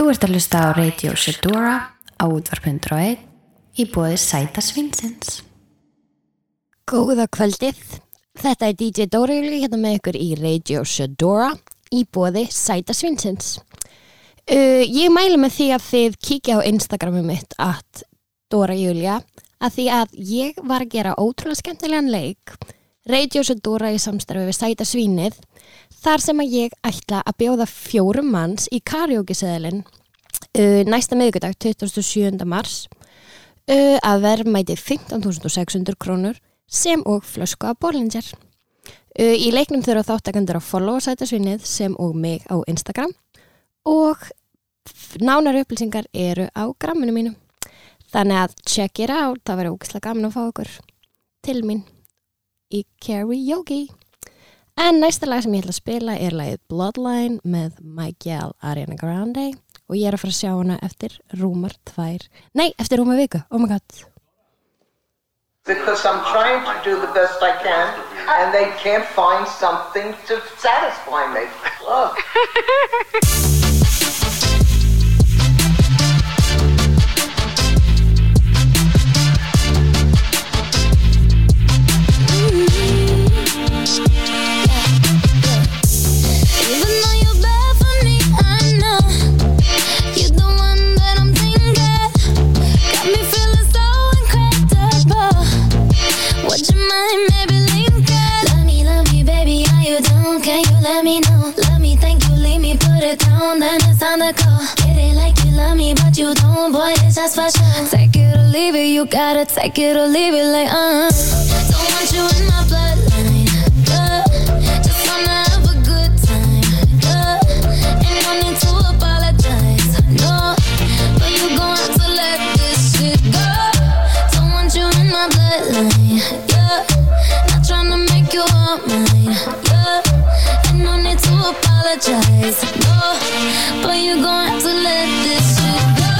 Þú ert að hlusta á Radio Shedora á útvarp.1 í bóði Sæta Svinsins. Góða kvöldið. Þetta er DJ Dóriðli hérna með ykkur í Radio Shedora í bóði Sæta Svinsins. Uh, ég mælu með því að þið kíkja á Instagramu mitt að Dóra Júlia að því að ég var að gera ótrúlega skemmtilegan leik Radio Shedora í samstarfi við Sæta Svínið þar sem að ég ætla að bjóða fjórum manns í karaoke-seðilinn uh, næsta miðgudag 27. mars uh, að verðmæti 15.600 krónur sem og flösku af Bollinger. Uh, í leiknum þurfa þáttakandur að followa sætasvinnið sem og mig á Instagram og nánar upplýsingar eru á gramminu mínu. Þannig að check it out, það verður ógislega gaman að fá okkur til mín í karaoke. En næsta lag sem ég ætla að spila er lagið Bloodline með Miguel Ariana Grande og ég er að fara að sjá hana eftir rúmar tvær, nei, eftir rúmar viku, oh my god. Because I'm trying to do the best I can and they can't find something to satisfy me. Ugh. Would you mind maybe? Love me, love me, baby, are you down? Can you let me know? Love me, thank you, leave me, put it down, then it's time to go. Get it like you love me, but you don't, boy, it's just for show. Take it or leave it, you gotta take it or leave it, like uh. Don't want you in my bloodline. Apologize. No, but you gon' have to let this shit go.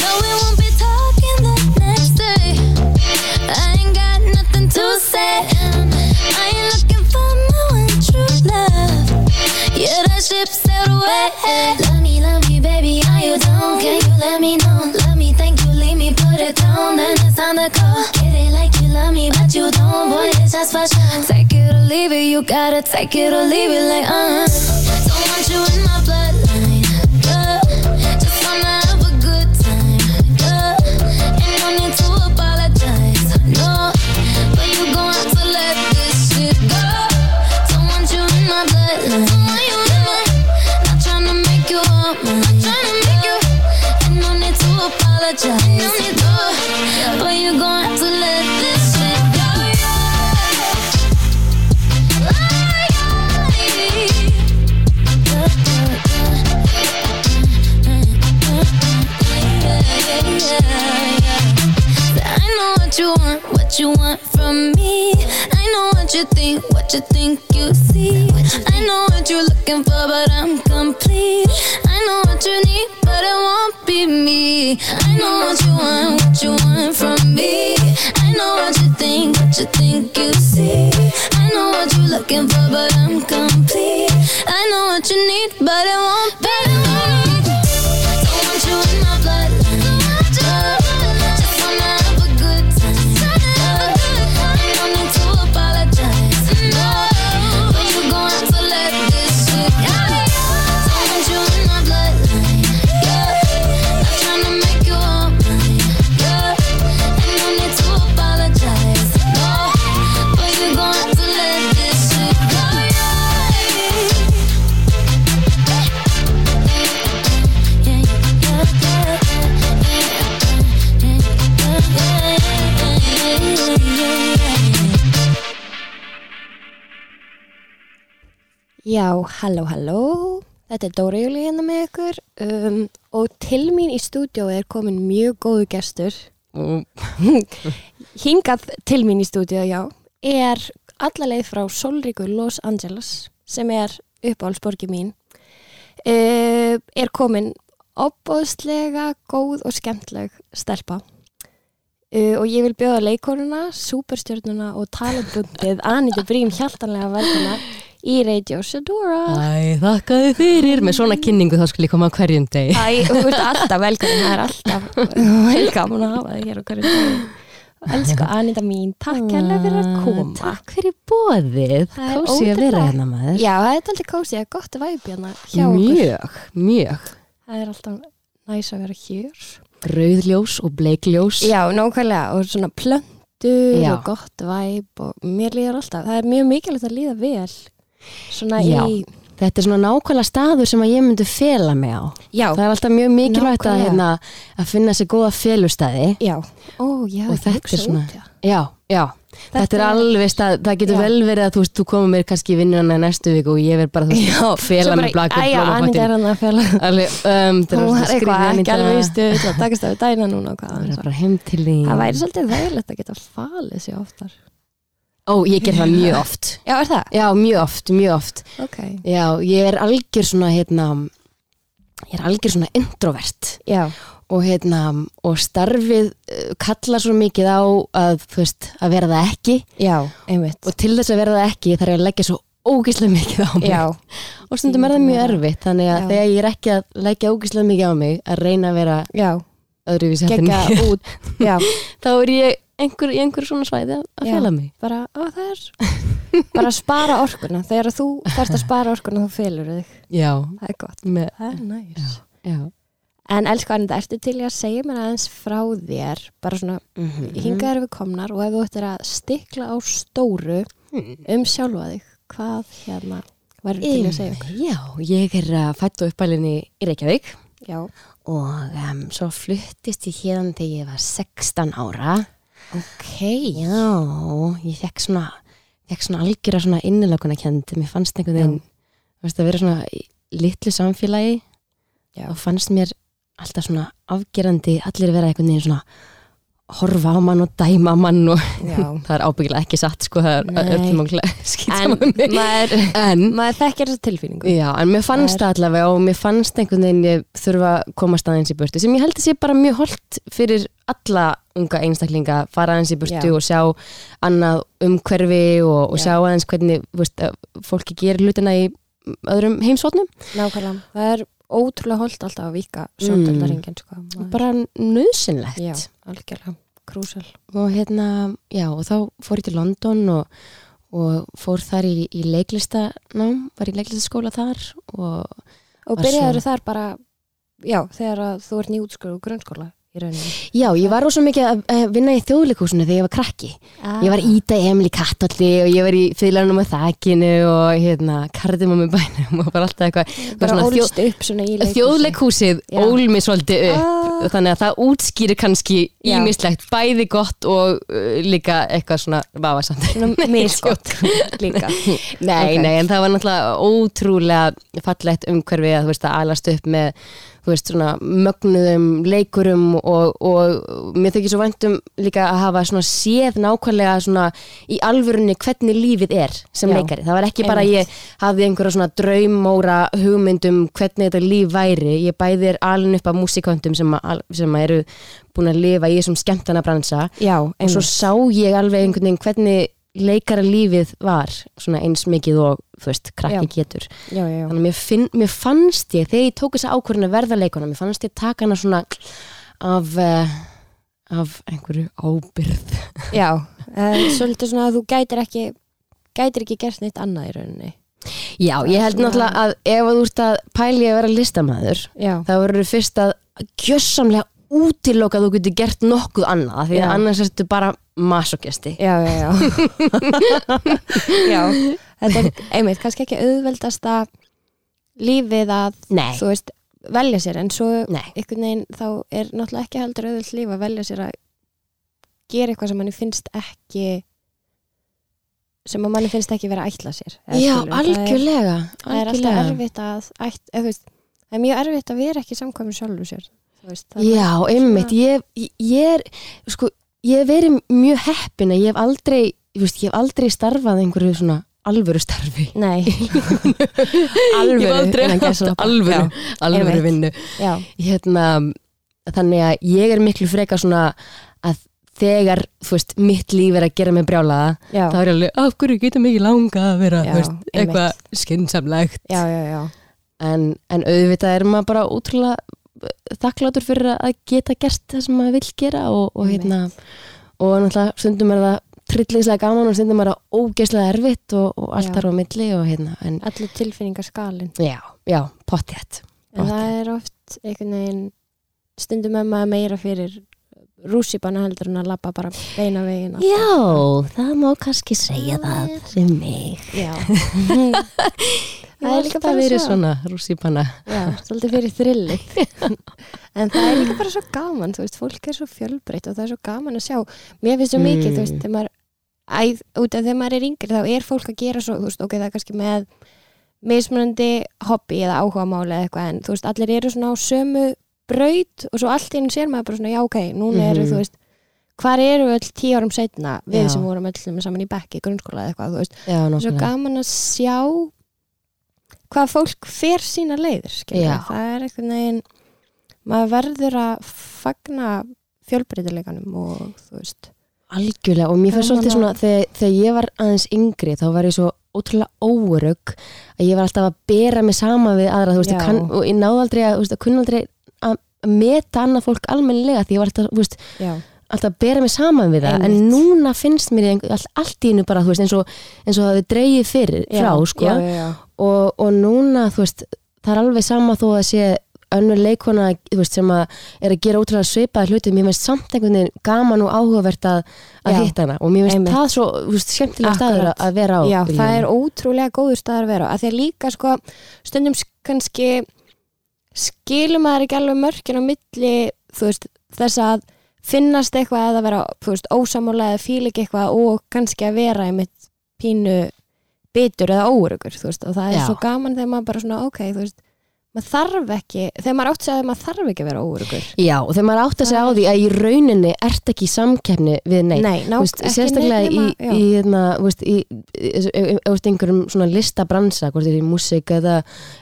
No, we won't be talking the next day. I ain't got nothing to say. I ain't looking for my one true love. Yeah, that ship sailed away. You down? Can you let me know? Love me, thank you, leave me, put it down, then it's time to go. Get it like you love me, but you don't, boy, it's just for show. Take it or leave it, you gotta take it or leave it, like uh. Don't want you in my bloodline. You want, what you want from me. What you think, what you think you see. I know what you're looking for, but I'm complete. I know what you need, but it won't be me. I know what you want, what you want from me. I know what you think, what you think you see. I know what you're looking for, but I'm complete. I know what you need, but it won't be me. Já, halló, halló, þetta er Dóra Júli hérna með ykkur. Um, og til mín í stúdíó er komin mjög góðu gestur. Hingað til mín í stúdíó, já, er allarleið frá Solríku Los Angeles sem er uppáhaldsborgi mín. Uh, er komin opbóðslega góð og skemmtleg stelpa. Uh, og ég vil bjóða leikonuna, superstjörnuna og talentbundið Anita Brím hjaltanlega velkona í Radio Sedora Æ, þakka þið fyrir Með svona kynningu þá skulle ég koma á hverjum deg Æ, þú ert alltaf velkomin, það er alltaf velkomin að hafa þig hér á hverju degi. Elsku Anita mín, takk hérlega fyrir að koma. Takk fyrir bóðið Það er Kósi að vera hérna maður Já, það er alltaf kósið, gott að væpi hérna hjá okkur. Mjög, mjög Það er alltaf næs að vera hér. Rauðljós og bleikljós Já, nákvæmlega, og svona plöntur Já. og gott væp og mér líður alltaf. Það er mjög mikilvægt að líða vel. Svona Já. í... Þetta er svona nákvæmlega staður sem að ég myndi fela mig á Já, Það er alltaf mjög mikilvægt að, hérna, að finna sér góða felustæði já. Ó, já, Og þetta er svona- út, já. Já, já Þetta, Þetta er alveg stað, það getur Já. vel verið að þú þú komur mér kannski í vinnuna næstu viku og ég verð bara, þú veist, Já, fela mig blakur Æja, Anita er hann að fela. Alveg, um, það er var eitthvað ekki alveg í stuð að takast af dæna núna og hvað. Það er bara heim til því Það væri svolítið Ó, ég ger það mjög oft. Já, er það? Já, mjög oft, mjög oft. Ok. Já, ég er algjör svona, hérna Ég er algjör svona introvert. Já, og hérna, og starfið uh, kalla svo mikið á að, veist, að vera það ekki. Já, einmitt. og til þess að vera það ekki þarf ég að leggja svo ógislega mikið á mig. Já, og stundum er það mjög erfitt þannig að Já. þegar ég er ekki að leggja ógislega mikið á mig að reyna að vera já, öðruvísi þá er ég einhver, í einhver svona svæði að, að fela mig bara, á er bara að spara orkuna. Þegar þú þarfst að spara orkuna þá felur þig. Já, Það er gott. með, Það er næs. já. En elsku Anita, ertu til að segja mér aðeins frá þér, bara svona Mm hingað erum við komnar og ef þú ættir að stikla á stóru um sjálfa þig, hvað hérna væri til að segja okkur? Já, ég er uh, fætt og uppælinni í Reykjavík Já, og um, svo fluttist ég hérna þegar ég var 16 ára ok. Já, ég fekk svona svona algjöra svona innilökunna kend mér fannst einhvern veginn að vera svona litlu samfélagi Já. og fannst mér alltaf svona afgerandi allir vera einhvern veginn svona horfa á mann og dæma mann og það er ábyggilega ekki satt sko, það er öllum og skýt En maður, en maður þekkir þessa tilfinningu. Já, en mér fannst Það allavega og mér fannst einhvern veginn ég þurfa að koma staðins í burtu sem ég held að sé bara mjög holdt fyrir alla unga einstaklinga fara aðeins í burtu Já. og sjá annað umhverfi og, og Já. sjá aðeins hvernig veist, að fólki gerir hlutina í öðrum heimsóknum Nákvæmlega. Það er ótrúlega holdt alltaf að vika sjóndeldaringin, sko. Maður- bara nöðsynlegt Já, algjörlega. Krúsal. og hérna, já, og þá fór ég til London og, og fór þar í, í leiklistanám, var í leiklistaskóla þar og Og byrjaður svo- þar bara, já, þegar þú ert nýjútskóla og grunnskóla í rauninni. já, ég var rosa mikið að vinna í þjóðleikúsinu þegar ég var krakki Ah. Ég var Ída Emil í Kattalli og ég var í fylgjarnum á þakkinu og hérna, kardimum með bænum og bara alltaf eitthvað Bara svona þjó, ólst upp svona í leikhúsi. Þjóðleikhúsið Já. ól mig svolítið upp Ah. þannig að það útskýrir kannski ímislegt bæði gott og uh, líka eitthvað svona vafasamt Svona misgott líka. Nei, Ok. nei, en það var náttúrulega ótrúlega fallegt umhverfi að þú veist að alast upp með veist svona mögnuðum leikurum og, og mér þykir svo væntum líka að hafa svona séð nákvæmlega svona í alvörunni hvernig lífið er sem Já, leikari. Það var ekki bara að einmitt. ég hafði einhverja svona draumóra hugmyndum hvernig þetta líf væri. Ég bæði er alin upp af músikantum sem, sem eru búin að lifa í þessum skemmtana bransa Já, og svo einmitt. sá ég alveg einhvern veginn hvernig leikara lífið var svona eins mikið og þú veist, krakki Já. getur. Já, já, þannig að mér, finn, mér fannst ég þegar ég tók þessa ákvörðin að verða leikona mér fannst ég taka hana svona af uh, af einhverju ábyrð Já, en svolítið svona að þú gætir ekki gætir ekki gert neitt annað í rauninni. Já, ég held náttúrulega að ef þú ert að pæli að vera listamæður þá verður fyrst að gjössamlega útiloka að þú getur gert nokkuð annað því að annars ertu bara masokesti já, já, já. Já, þetta er einmitt kannski ekki auðveldasta lífið að Nei, þú veist, velja sér en svo einhvern veginn þá er náttúrulega ekki heldur auðveld líf að velja sér að gera eitthvað sem manni finnst ekki sem manni finnst ekki vera að ætla sér já, það er- það er, það er alltaf erfitt að ætt, eða, þú veist, það er mjög erfitt að vera ekki samkvæmur sjálfu sér veist, Já, einmitt, ég, ég, er sko, ég hef verið mjög heppin að ég hef aldrei, ég hef aldrei starfað einhverju svona alvöru starfi. Nei. Ég hef aldrei haft alvöru, Já, alvöru vinnu. Hérna, þannig að ég er miklu frekar svona að þegar, þú veist, mitt líf er að gera mig brjálaða, já, þá er ég alveg af hverju getur ekki langa að vera, þú veist, eitthvað skynnsamlegt já, já, já. en, en auðvitað er maður bara útrúlega þakklátur fyrir að geta gert það sem maður vill gera og, og hérna og náttúrulega stundum er það trillingslega gaman og stundum er það ógeðslega erfitt og, og allt þar á milli og hérna, en Allir tilfinningar skalin já, já, pottjætt En það er oft einhvern veginn stundum með maður meira fyrir rússipanna heldur en að labba bara beina veginn alltaf. Já, það má kannski segja það sem mig. Já. Það er líka bara verið svona rússipanna Já, svolítið fyrir þrilli. En það er líka bara svo gaman þú veist, fólk er svo fjölbreytt og það er svo gaman að sjá. Mér finnst svo mikið, þú veist, þegar maður æ, út af þegar maður er yngri þá er fólk að gera svo, þú veist, ok, það er kannski með mismunandi hobby eða áhugamáli eða eitthvað en þú veist, allir eru svona á sömu braut og svo allt einu sér maður bara svona, já, ok, núna eru, Mhm. þú veist hvar eru öll tíu árum setna við Já. sem vorum öll saman í bekki, grunnskóla eða eitthvað, þú veist, Já, svo gaman að sjá hvað fólk fer sína. Já. það er einhvern veginn maður verður að fagna fjölbreytileikanum og þú veist Algjörlega og mér Gaman svolítið svona þegar, þegar ég var aðeins yngri þá var ég svo ótrúlega órugg að ég var alltaf að bera mig sama við aðra veist, ég kann, og ég náði aldrei að, að kunna aldrei að meta annað fólk almennilega því ég var alltaf, þú veist, já, alltaf að bera mig saman við það en Einmitt. núna finnst mér einhver, allt, í einu bara veist, eins og, eins og það við dreigið fyrir frá já, sko, já, já, og, og núna veist, það er alveg sama þó að sé önnur leikona veist, sem að er að gera ótrúlega svipaði hluti. Mér finnst samt einhvern veginn gaman og áhugavert að, að hitta hana. Og mér finnst það svo skemmtilega staður Akkurat. að- að vera á já, það er lífinu. ótrúlega góður staðar að vera á, að því að líka sko stundum kannski skilum maður ekki alveg mörkin á milli þú veist, þess að finnast eitthvað eða vera ósamála eða fíl ekki eitthvað og kannski að vera einmitt pínu bitur eða óurugur og það er Já. svo gaman þegar maður bara svona ok, þú veist, maður þarf ekki þegar maður átt að því að maður þarf ekki að vera óurugur Já, og þegar maður átt að segja á því að í rauninni ert ekki í samkeppni við neitt. Nei, ná, veist, ekki sérstaklega í, nema- já. í, hérna, veist, í, í, í, í, í einhverjum svona listabransa, hvort er í músík eða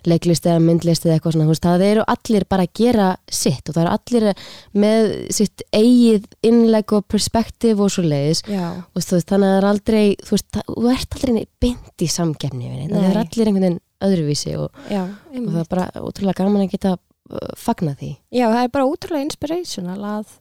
leiklist eða myndlist eða eitthvað svona, veist, það eru allir bara að gera sitt og það eru allir með sitt eigið innleg og perspektíf og svo leiðis þannig að það er aldrei, þú veist, það, þú ert aldrei beint í samkeppni við neitt, það er allir einhvern veginn öðruvísi og, já, og það er bara ótrúlega gaman að geta uh, fagna því. Já, það er bara útrúlega inspirational að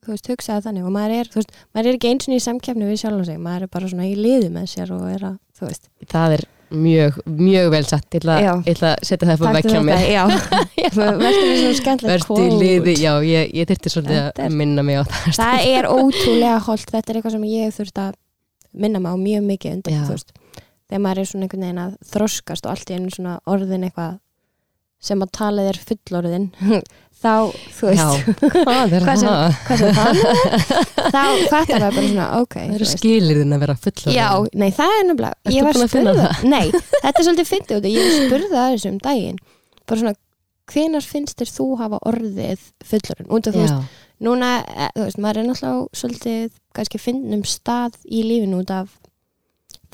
þú veist, hugsaði þannig og maður er, þú veist, maður er ekki eins og í samkeppni við sjálf sig, maður er bara svona í liði með sér og er að, þú veist Það er mjög, mjög vel satt, ég ætla, að setja það upp Taktu vekja mér. Já, verður við svona skemmtilegt Vertu í liði, já, ég, ég þyrfti svolítið er- að minna mig á það. Það er ótrúlega holdt, þetta er eitthvað sem ég þurft að minna mig á mjög mikið undir, Já. þú veist þegar maður er svona einhvern veginn að þroskast og allt í einu svona orðin eitthvað sem að talið er fullorðin þá, þú Já, veist. hvað er Hvað sem- það? hvað sem nú er, þá fattar það bara svona, ok Það eru skilirðin að vera fullorðin. Já, nei, það er nefnilega Ég var búin að finna spurða Nei, þetta er svolítið fyndið út Ég spurði að þessu um daginn. Bara svona, hvenar finnst þér þú hafa orðið fullorinn út af þú veist, Já, núna, eh, þú veist, maður er náttúrulega svolítið, kannski finnum stað í lífinu út af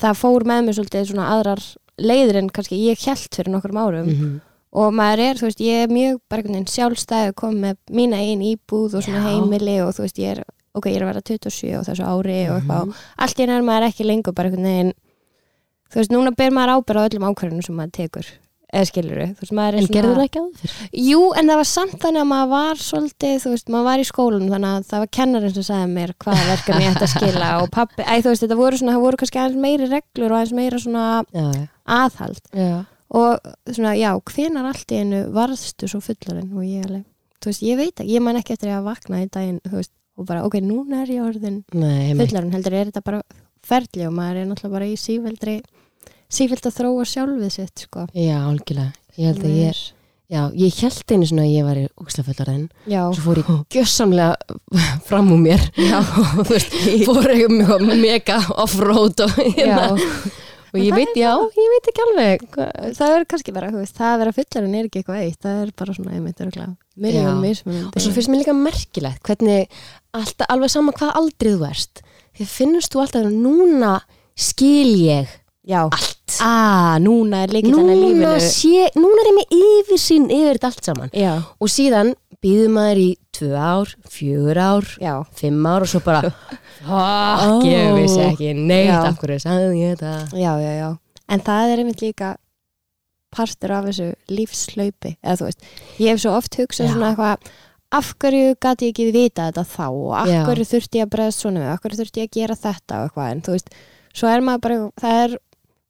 það fór með mér svolítið svona aðrar leiðir en kannski ég hjælt fyrir nokkrum árum mhm. og maður er, þú veist, ég er mjög bara einhvern veginn sjálfstæð komið með mína einn íbúð og svona Já. heimili og þú veist, ég er, ok, ég er að vera 27 á þessu ári og eitthvað Mhm. og allt í enn er maður ekki lengur bara einhvern veginn þú veist, núna ber maður ábyrð á öllum ákvarðunum sem maður tekur eða skilur þú veist, maður er En gerðu það ekki áður? Jú, en það var samt þannig að maður var svolítið, þú veist, maður var í skólanum þannig að það var kennarinn sem sagði mér hvaða verkefni ég ætti að skila og pappi, æ, þú veist, þetta voru svona, það voru kannski aðeins meiri reglur og aðeins meira svona Já, já. aðhald Já, og svona, já, hvenar allt í einu varðstu svo fullarinn og ég alveg, þú veist, ég veit ekki, ég man ekki eftir að vakna í daginn, þú veist, og bara, ok, núna er ég orðin fullarinn, heldur er þetta bara ferli og maður er náttúrulega bara í sífældri sífæld að þróa sjálfið sitt, sko Já, algjörlega. Ég held að ég, já, ég held einu svona að ég var í. Já, Svo fór ég gjössamlega fram úr mér. Já. og þú veist, fór ég mjög mega off-road og, hérna. já og ég það veit, já, ég veit ekki alveg. það er kannski bara, veist, það að vera fullarinn er ekki eitthvað eitt, það er bara svona einmitt örgulega Já. mismunandi Og svo finnst mér líka merkilegt hvernig alltaf, alveg sama hvað aldrei þú erst. Því finnst þú alltaf núna skil ég Já. allt. Ah, núna er líkið þannig núna, sé, núna er ég með yfir sín yfir þetta allt saman. Já, og síðan býður maður í tvö ár, fjögur ár já, fimm ár og svo bara fuck, ég vissi ekki neitt af hverju sagði ég þetta? Já, já, já. En það er einmitt líka partur af þessu lífslaupi. Eða þú veist, ég hef svo oft hugsað svona eitthvað, af hverju gati ég ekki vita þetta þá? Og af Já. hverju þurfti ég að bregðast svona við, af hverju þurfti ég að gera þetta? og eitthvað, en þú veist, svo er maður bara, það er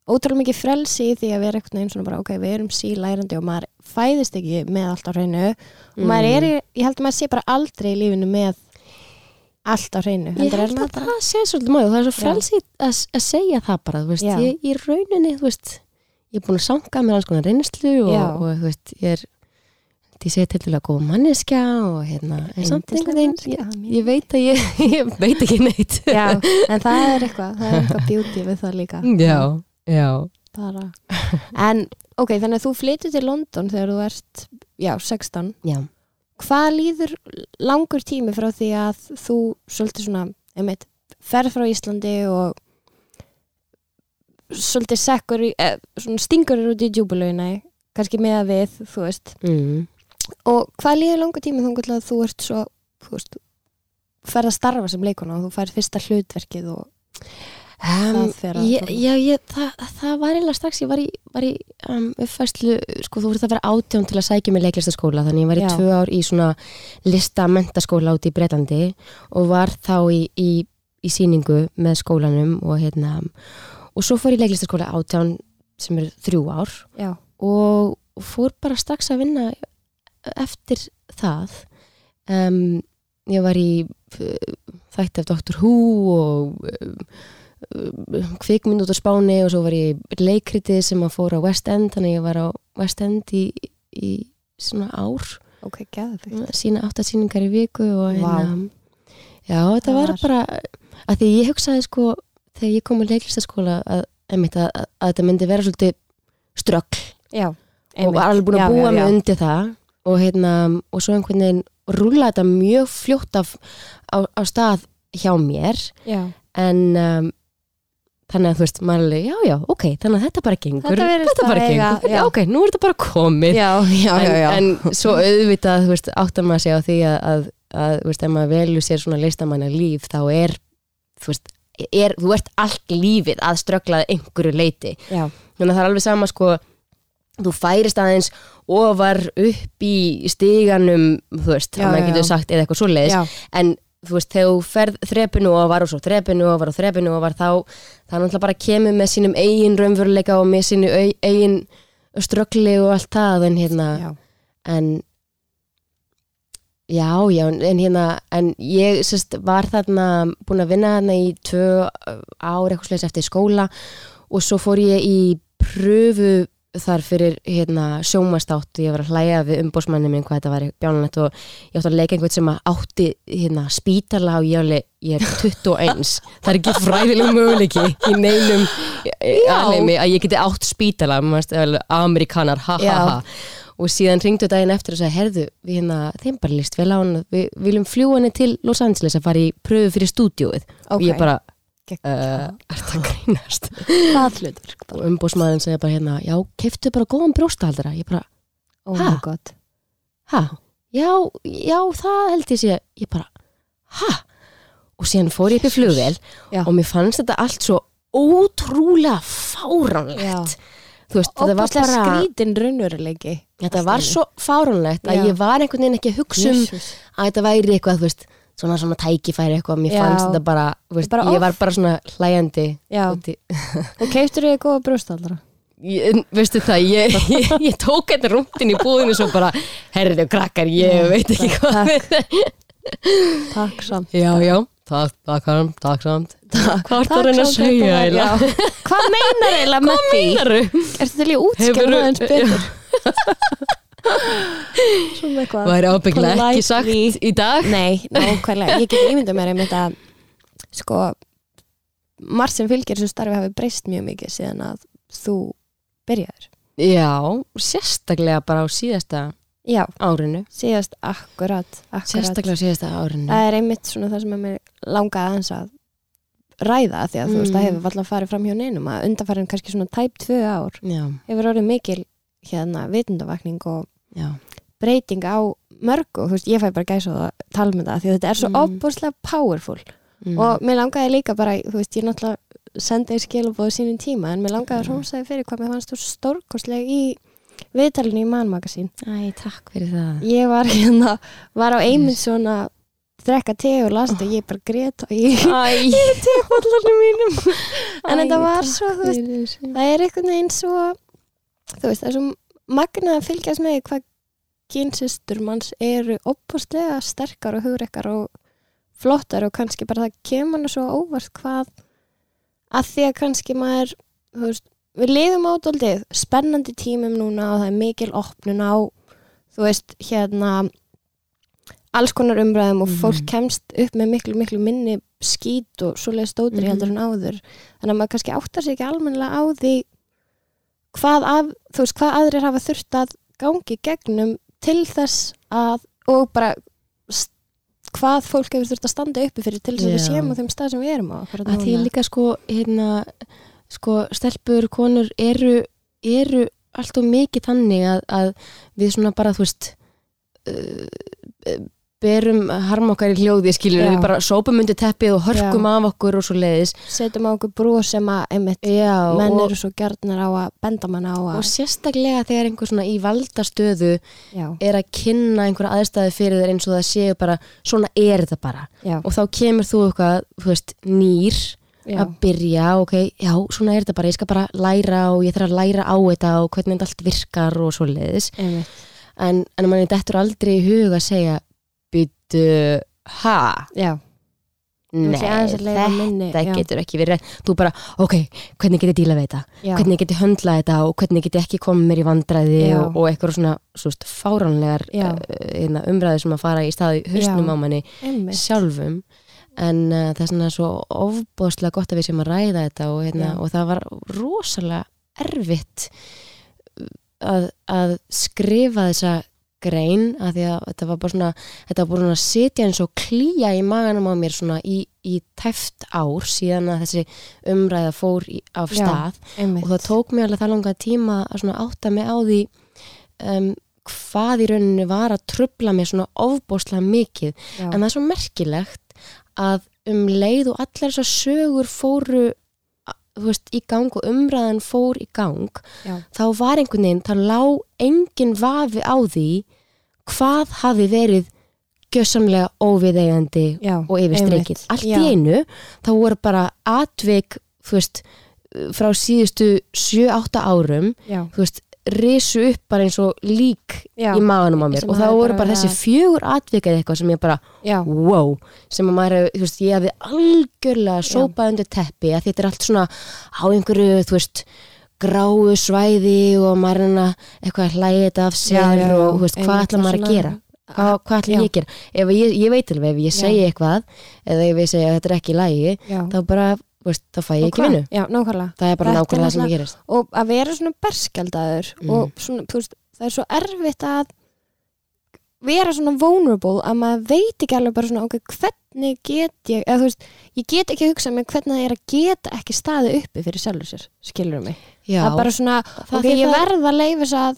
ótrúlega mikið frelsi í því að vera einhvern veginn svona bara, ok, við erum sílærandi og maður fæðist ekki með allt á hreinu og maður er, ég held að maður sé bara aldrei í lífinu með allt á hreinu. Ég er held maður að það sé svolítið og það er svo frelsi að, að segja það bara, þú veist, Já. ég í rauninni, þú veist, ég er búin að sanga með alls konar reynslu og, og, þú veist, ég er, ég segi til að góð manneskja og hérna, ég, ég veit að ég, ég veit ekki neitt. Já, en það er eitthvað, það er eitthvað beauty við það líka. já, já. Bara. En, ok, þannig að þú flyttir til London þegar þú ert, já, 16. Já, Hvað líður langur tími frá því að þú svolítið svona, einmitt, ferð frá Íslandi og svolítið sekkur eh, svona stingur út í djúbulauðina, kannski með að við, þú veist. mm. Og hvað líður langur tími þá að þú ert svo, þú veist, ferð að starfa sem leikona og þú færð fyrsta hlutverkið og Um, ég, já, ég, það, það var eiginlega strax, ég var í, var í um, uppfæslu, sko þú voru það að vera átján til að sækja mig leiklistaskóla, þannig ég var í Já. tvö ár í svona listamentaskóla út í Breitlandi og var þá í, í, í síningu með skólanum og hérna, og svo fór ég í leiklistaskóla átján sem er þrjú ár já, og fór bara strax að vinna eftir það um, ég var í þætti af Dr. Who og um, kvikmynd út á Spáni og svo var ég í leikriti sem að fór á West End þannig að ég var á West End í, í svona ár ok, geðvikt. sína áttasýningar í viku og Vá. hérna já, þetta var var- bara að því ég hugsaði sko þegar ég kom í leiklistaskóla að, að, að, að þetta myndi vera svolítið Já, og var alveg búin að Já, búa já, mig já. undir það og, hérna, og svo einhvern veginn rúla þetta mjög fljótt af, á, á stað hjá mér Já, en um, þannig að þú veist, maður er alveg, já, já, ok þannig að þetta bara gengur, Þetta virðist bara eiga- gengur já. ok, nú er þetta bara komið. Já, já, en, en svo auðvitað, þú veist, áttar maður sig á því að, að, að þú veist, ef maður velju sér svona listamanna líf, þá er þú veist, er, þú ert allt lífið að strögglaði einhverju leiti þannig að það er alveg sama sko þú færist aðeins ofar upp í stiganum þú veist, Já, að maður getur sagt eða eitthvað svoleiðis. Já. en þú veist, þegar þú ferð þrepinu ofar og svo þrepinu ofar og þrepinu ofar þá það náttúrulega bara kemur með sínum eigin raunveruleika og með sínu eigin ströggli og allt það en hérna, já. en já, já, en hérna en ég sérst var þarna búin að vinna þarna í tvö ár eitthvað slis eftir skóla og svo fór ég í pröfu þar fyrir hérna, sjómastátt ég var að hlæja við umbósmanni minn hvað þetta var bjánulegt og ég átti að leika einhvern sem átti hérna, spítala og ég, alveg, ég er 21 það er ekki fræðileg möguleiki í neinum alveg að ég geti átt spítala amerikanar, ha ha ha. Og síðan ringdu daginn eftir og sagði herðu, við hérna, þeim bara líst vel á hann við viljum fljúa henni til Los Angeles að fara í pröfu fyrir stúdíóið. Og ég bara, uh, er það grínast? Og umbúsmaðurinn segja bara hérna já, keftu bara góðan brjóstahaldara. Ég bara, Oh god. Ha, já, já það held ég sé, ég bara ha, og síðan fór ég upp í flugvél Já. og mér fannst þetta allt svo ótrúlega fáránlegt. Þú veist, þetta var bara skrítin raunveruleiki þetta var svo fáránlegt að ég var einhvern veginn ekki að hugsa um Jesus. að þetta væri eitthvað, þú veist svona svona tækifæri eitthvað, mér Já. fannst þetta bara, veist, Bara ég var bara svona Já. í- Og keiftur þig góða brjóstaldara ég, veistu það, ég, ég, ég tók þetta rúndin í búðinu svo bara, herrðu krakkar, ég veit ekki hvað Takk samt já, já, takk, takk, samt, takk samt hvað er það að reyna að segja þetta eiginlega? já. Hvað meinar eiginlega með því? Meinaru? Ertu til í að útskjára Hefurðu- það eins betur? Svona eitthvað. Væri ábygglega ekki sagt í dag? Nei, nákvæmlega, ég get ímyndað mér einmitt að sko margt sem fylgir þessu starfi hafi breyst mjög mikið síðan að þú byrjaður já, sérstaklega bara á síðasta Já, árinu. Síðast akkurat, akkurat. sérstaklega á síðasta árinu. Það er einmitt svona það sem að mér langaði aðeins að ræða því að þú veist, Mm. það hefur alltaf farið fram hjá neinum að undanfærin kannski svona tæp tvö ár já, hefur orðið mikil hérna vitundavakning og já, breyting á mörgu þú veist, ég fæ bara gæsa að tala með það því þetta er svo Mm. óbúslega powerful. Mm. og mér langaði líka bara, þú veist, ég náttúrulega sendi skilabóðu sínum tíma en mér langaði að rósaði fyrir hvað mér fannst þú stórkostleg í viðtalinu í mannmagasín Æ, takk fyrir það. Ég var hérna, var á einmitt svona drekka te og last og ég bara grét og ég Æ, tepallarnir mínum. En þetta var svo, þú veist, það er einhvern veginn svo þú veist, það er svo magnað að fylgjast með hvað kynsistur manns eru opastlega sterkar og hugrekkar og flottar og kannski bara það kemur hann svo óvart hvað að því að kannski maður veist, við lifum ádóldið spennandi tímum núna og það er mikil opnun á þú veist, hérna alls konar umræðum og Mhm. fólk kemst upp með miklu, miklu minni skít og svoleiði stótri Mhm. heldur en áður þannig að maður kannski áttar sig ekki almennilega á því hvað, af, veist, hvað aðrir hafa þurft að gangi gegnum til þess að og bara hvað fólk hefur þurft að standa uppi fyrir til þess að við Já. séum á þeim stað sem við erum á að því líka sko hérna, sko stelpur, konur eru, eru allt og mikið þannig að, að við svona bara þú veist uh, berum harm okkar í hljóði skilur Já. við bara sópum undir teppið og hörkum af okkur og svo leiðis setjum á okkur brú sem að einmitt, Já, menn og, eru svo gjarnar á að benda mann á og að sérstaklega þegar einhver svona í valdastöðu já, er að kynna einhverja aðstæði fyrir þeir eins og það séu bara svona er þetta bara. Já, og þá kemur þú eitthvað, þú veist, nýr já, að byrja, ok, já, svona er þetta bara ég skal bara læra og ég þarf að læra á þetta og hvernig þetta allt virkar og svo leiðis einmitt, en, en manni dettur aldrei í hug að segja byttu, ha? Já, nei, minni, þetta já. getur ekki verið þú bara, ok, hvernig get ég díla við þetta? Já, hvernig get ég höndla þetta og hvernig get ég ekki komið mér í vandræði Já. og, og eitthvað svona, svo veist, fáránlegar uh, umræði sem að fara í staði hausnum Já. á manni einmitt, sjálfum. En uh, það er svona svo ofbóðslega gott að við séum að ræða þetta og, hérna, og það var rosalega erfitt að, að skrifa þessa grein að því að þetta var bara svona þetta var bara svona að sitja eins og klíja í maganum á mér svona í, í tæft ár síðan að þessi umræða fór í, af Já. stað. Einmitt og það tók mér alveg það langa tíma að svona átta mig á því um, hvað í rauninni var að trubla mér svona ofbóðslega mikið. Já, en það er svo merkilegt að um leið og allar þessar sögur fóru veist, í gang og umræðan fór í gang já, þá var einhvern veginn, það lá engin vafi á því hvað hafi verið gjössamlega óviðeigandi já, og yfir streikið. einmitt, Allt já, í einu þá voru bara atvik þú veist, frá síðustu 7-8 árum veist, risu upp bara eins og lík já, í maganum á mér. Og það voru bara þessi fjögur atvik eða eitthvað sem ég bara já, wow, sem að maður, þú veist, ég hefði algjörlega sópað undir teppi að þetta er allt svona á einhverju, þú veist gráu svæði og maður er að eitthvað þetta af sér Já, já, já, og veist, hvað ætla maður að gera? Hvað, hvað Já. ég að gera? Ef ég, ég veit alveg, ef ég Já. segi eitthvað eða ef ég segi að þetta er ekki lægi já. þá bara, veist, þá fæ ég ekki vinnu. Já, nákvæmlega. Það er bara Þetta er nákvæmlega það sem náttúrulega- ég gerist. Og að vera svona berskjaldaður Mm. og svona, þú veist, það er svo erfitt að vera svona vulnerable að maður veit ekki alveg bara svona ok, hvernig get ég eða þú veist, ég get ekki að hugsa mig hvernig það er að geta ekki staðið uppi fyrir sjálfur sér, skilur mig? Já, það er bara svona, það ok, því ég það- verð að leifa þess að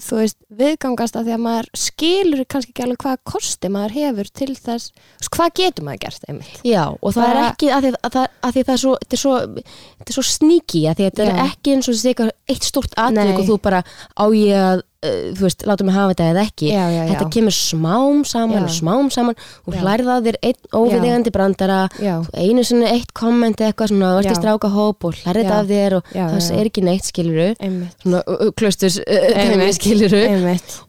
þú veist, viðgangast að því að maður skilur kannski ekki alveg hvaða kosti maður hefur til þess, hvað getur maður gert einmitt, Já, og það er Bara- ekki að því að, að, að því það er svo, þetta er svo, þetta er svo sníki að því að þetta er ekki eins og þessi eitthvað eitt atvik Nei. og þú bara á ég að, uh, þú veist, láta mig hafa þetta eða ekki. já, já, já, Þetta kemur smám saman og smám saman og Já. hlærða þér einn óviðegandi brandara einu sinni eitt komment eitthvað svona, ert í Já. strákahóp og hlærði þetta Já. af þér og það er ekki neitt skiluru svona uh, uh, skiluru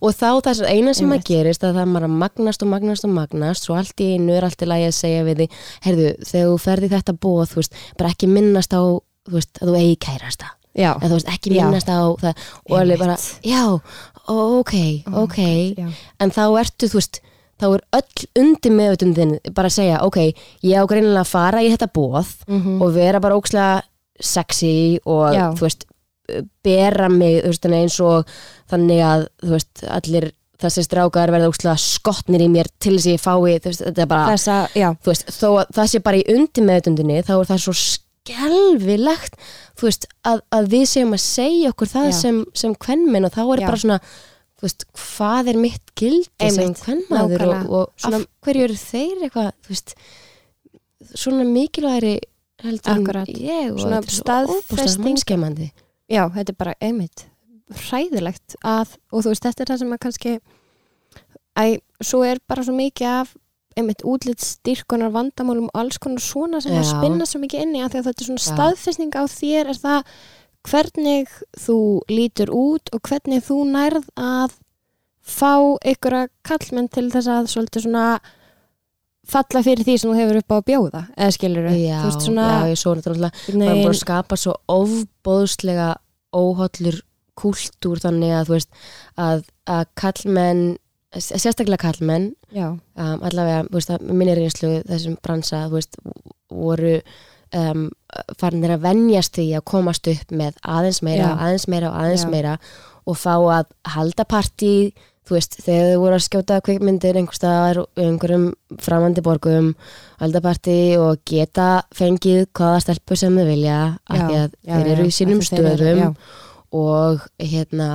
og þá það sem eina sem að Einmitt. gerist að það er að magnast og magnast og magnast svo allt í einu er allt í lagi að segja við því heyrðu, þegar þú ferði þetta bóð þú veist, bara ekki minnast á þú veist, að þú eigi kærast það já, en þú veist, ekki minnast á það. Og alveg bara, já, ok ok, já, en þá ertu þú veist, þá er öll undir meðutundin bara að segja, ok, ég á greinilega að fara í þetta bóð mhm, og vera bara ókslega sexy og Já. þú veist bera mig þú veist, eins og þannig að þú veist, allir þessi strákar verða úkslega skotnir í mér til þess að ég fái þú veist, þetta er bara, þessa, þú veist, þó að það sé bara í undir meðutundinni, þá er það svo skelvilegt þú veist, að, að við séum að segja okkur það Já. sem, sem kvenminn og þá er Já. bara svona þú veist, hvað er mitt gildi sem Einmitt, kvennmaður og, nákvæmlega. og Svona- af hverju eru þeir eitthvað, þú veist svona mikilvægri heldur en Akkurat. ég og Svona þetta er svo staðfesting. mannskemmandi já, þetta er bara einmitt hræðilegt að, og þú veist, þetta er það sem að kannski æ, svo er bara svo mikið af einmitt útlitt styrkunar vandamálum og alls konar svona sem að Já. spinna svo mikið inni því að þetta er svona Já. staðfesting á þér er það hvernig þú lítur út og hvernig þú nærð að fá einhverja kallmenn til þess að svolítið svona falla fyrir því sem þú hefur upp á að bjóða eða skilur já, þú veist svona já, ég svo náttúrulega það er bara að skapa svo ofbóðslega óhollur kúltúr þannig að þú veist að, að kallmenn sérstaklega kallmenn um, allavega, þú veist, að minni reynslu þessum bransa, þú veist, voru um, farinir að venjast því að komast upp með aðeins meira, Já. aðeins meira og aðeins Já. meira og fá að halda partí þú veist, þegar þau voru að skjóta kvikmyndir einhverstaðar einhverjum framandi borgum, halda partí og geta fengið hvaða stelpu sem þau vilja, af því að já, þeir eru í sínum stöðum já. og hérna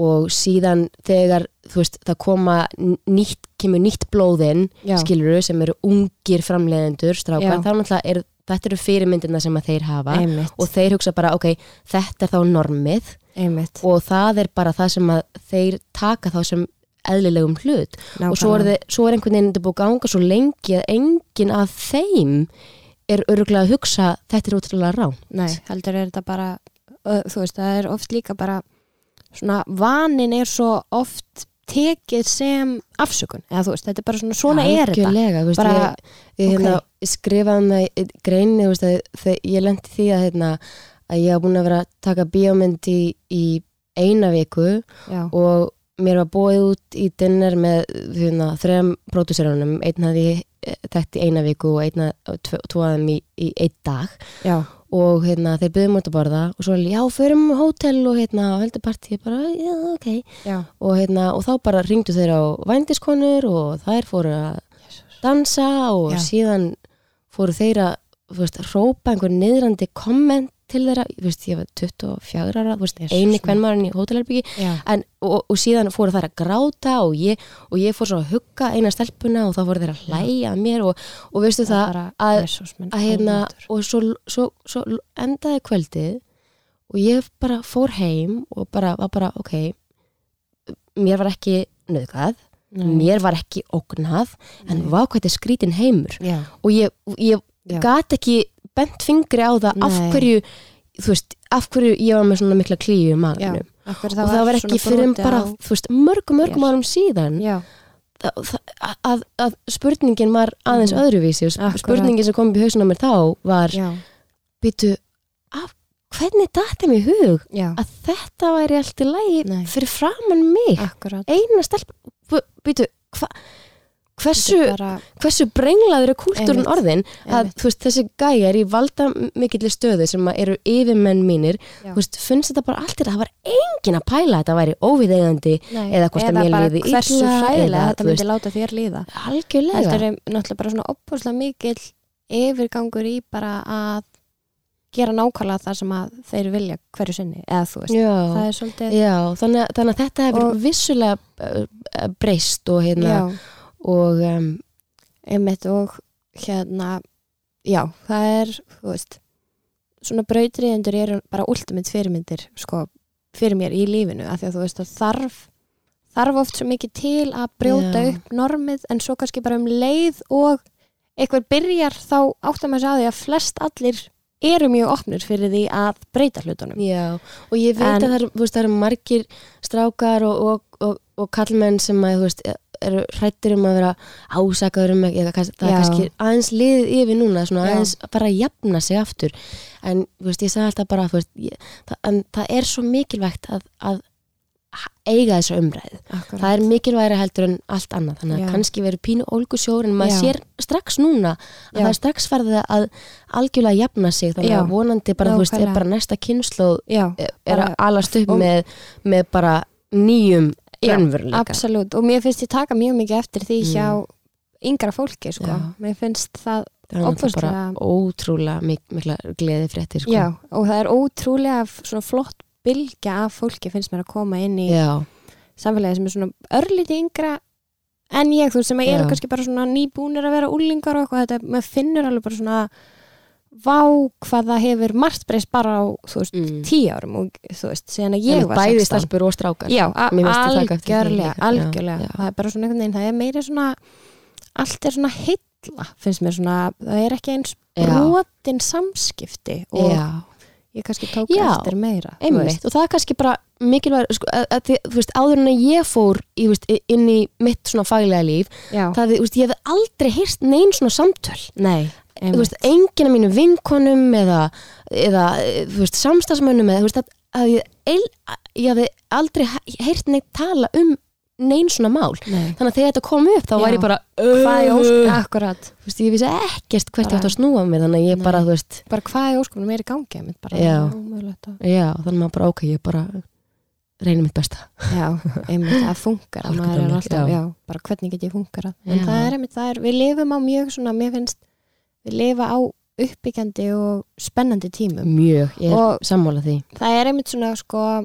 og síðan þegar þú veist, það koma nýtt, kemur nýtt blóðinn skiluru sem eru ungir framleiðendur strákar, þá náttúrulega er þetta eru fyrirmyndina sem að þeir hafa einmitt, og þeir hugsa bara, ok, þetta er þá normið einmitt. og það er bara það sem að þeir taka þá sem eðlilegum hlut. Og svo er, þið, svo er einhvern veginn þetta búið ganga svo lengi að enginn af þeim er örgulega að hugsa þetta er útrúlega rán Nei, heldur er þetta bara þú veist, það er oft líka bara svona, vanin er svo oft tekið sem afsökun, eða þú veist, þetta er bara svona svona er þetta, veist, bara ég, ég hérna, skrifaði um það í greinu þú veist, að, þegar, ég lendi því að, hérna, að ég hafa búin að vera að taka bíómynd í, í eina viku já, og mér var búið út í dinner með hérna, þrejum pródúserunum. Einn hafði ég þekkt í eina viku og einn tvoðum í, í einn dag. Já, og hérna, þeir byggðum út að borða og svo, já, förum hótel og hérna, heldur partí, bara, já, ok. Já, og, hérna, og þá bara ringdu þeir á vændiskonur og þær fóru að dansa og Já. síðan fóru þeir að þú veist, rópa einhver niðrandi komment til þeirra, þú veist, ég var 24 ára þú veist, eini maður. kvennmaðurinn í hótelherbyggi og, og síðan fóru þær að gráta og ég, og ég fór svo að hugga eina stelpuna og þá fóru þeir að hlæja að mér og, og veistu það, bara, að, að hérna, og svo, svo, svo endaði kvöldið og ég bara fór heim og bara, var bara, ok mér var ekki nöðgað Nei. mér var ekki ógnað en er skrítin heimur. Já, og ég, ég gat ekki bent fingri á það af Nei. hverju þú veist, af hverju ég var með svona mikla klíu í af hverju og það var ekki fyrir bara, á- þú veist, mörgum, mörgum árum síðan að, að, að, spurningin var aðeins Mhm. öðruvísi og sp- Akkurat. spurningin sem kom upp í hausinn á mér þá var, býtu af, hvernig þeim í hug já, að þetta væri allt í Nei. fyrir framann mig akkurat eina stelp býtu, hva, hversu, Þetta er bara, hversu brenglaður er kúltúrun orðin að veist, þessi gæjar í valda mikillir stöðu sem eru yfirmenn mínir veist, finnst þetta bara allt í það var engin að pæla að þetta væri óviðeigandi nei, eða hvort að mér liði hversu illa, hræðilega eða, þetta myndi láta þér líða. Algjörlega. Heldur er náttúrulega bara svona opbúslega mikill yfirgangur í bara að gera nákvæmlega það sem að þeir vilja hverju sinni, eða þú veist. Já, það er svolítið já þannig, að- þannig að þetta hefur vissulega uh, breyst og hérna já, og um, einmitt og hérna já, það er, þú veist svona brautriðendur eru bara ultimate fyrirmyndir, sko fyrir mér í lífinu, af því að þú veist að þarf þarf oft svo mikið til að brjóta Já. upp normið, en svo kannski bara um leið og eitthvað byrjar þá áttar maður á því að flest allir eru mjög opnir fyrir því að breyta hlutunum já, og ég veit En- að það eru, eru margir strákar og, og, og, og kallmenn sem að, þú veist, eru hrættir um að vera ásakaður um ekki, það er kannski aðeins liðið yfir núna, svona aðeins bara að jafna sig aftur en, veist, ég sagði alltaf bara, veist ég, það, en það er svo mikilvægt að, að eiga þessu umræðu Akkurat. það er mikilvægri heldur en allt annað þannig að Já. kannski verið pínu ólgu sjór en maður Já. sér strax núna að Já. það er strax farið að algjörlega jafna sig þannig að vonandi bara, þú veist, er bara næsta kynnslóð já, er að alast upp með, með bara nýjum Já, raunveruleika absolutt, og mér finnst ég taka mjög mikið eftir því hjá yngra fólki sko. Já. mér finnst það það er bara ótrúlega mik mikla gleði fréttir sko. já, og það er ótrúlega svona flott bylgja af fólki finnst mér að koma inn í já, samfélagi sem er svona örlítið yngra en ég, þú sem eru Já. kannski bara svona nýbúnir að vera úlingar og eitthvað, þetta, maður finnur alveg bara svona vá hvað það hefur margt breyst bara á, þú veist, Mm. tíu árum og þú veist, síðan að ég Einmitt var bæði 16 stelpur og strákar. Já, algjörlega, líka. Já, algjörlega. já. það er bara svona einhvern veginn, það er meira svona allt er svona heilla finnst mér svona, það er ekki eins brotin samskipti og ég kannski tók eftir meira einmitt. veist. og það er kannski bara mikilvæg sko, þú veist, áður en að ég fór í, veist, inn í mitt svona faglega líf það, þú veist, ég hef aldrei heyrt neinn svona samtöl. Nei, veist, enginn af mínu vinkonum eða, eða þú veist, samstagsmönnum eða, þú veist, að, að ég, eil, ég hafði aldrei he- heyrt neitt tala um neinn svona mál Nei. þannig að þegar þetta kom upp þá Já. var ég bara Hvað er "Uh." óskum, akkurat þú veist, ég vissi ekkert hvert ég að snúa mig þannig að ég Nei. bara, veist bara hvað er óskumum er í gangi bara, Já. já, þannig að maður bara, ok, ég bara reynir mitt besta Já, einmitt, funkar að já. bara hvernig get ég funkar en það er einmitt, það er, við lifum á mjög svona, mér finnst, við lifa á uppbyggjandi og spennandi tímum mjög, ég er Og- sammála því það er einmitt svona sko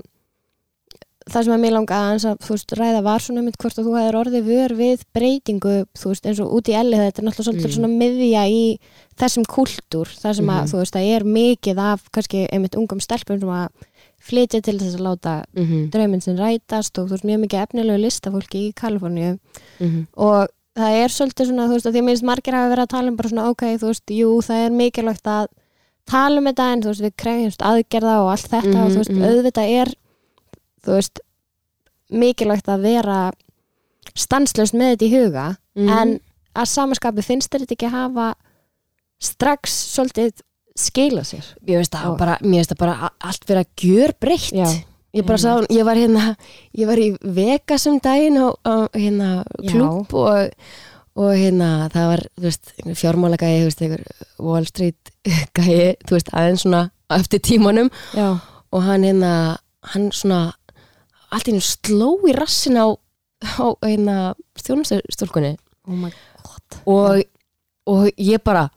það sem að mér langa að þú veist, ræða var svona einmitt hvort að þú hefur orðið vör við breytingu, þú veist, eins og út í elli þetta er náttúrulega svolítið Mm. svona miðja í þessum kultúr, það sem að Mhm. þú veist, það er mikið af kannski einmitt ungum stelpum sem að flytja til þess að láta mm -hmm. drauminn sem rætast og þú veist, mjög mikið efnilegu listafólki í Kaliforníu Mm og það er svolítið svona, þú veist, að því að minnst margir hafa verið að tala um bara svona, ok, þú veist, jú, það er mikilvægt að tala um þetta en þú veist, við krefjumst aðgerða og allt þetta og þú veist, Mhm, mhm. auðvitað er þú veist, mikilvægt að vera stanslöst með þetta í huga Mhm. en að samaskapi finnst þetta ekki að hafa strax svolítið skila sér Mér finnst það bara, mér finnst það bara allt vera gjör breytt Já, Ég bara sá, ég var hérna ég var í Vegas um daginn á, á hérna klúb og, og hérna það var, þú veist, fjármála gæi, þú veist, einhver Wall Street gæi, þú veist, aðeins svona eftir tímanum. Já, og hann hérna, hann svona allt í einu sló í rassin á, á hérna stjónustólkunni oh my god. Og, og ég bara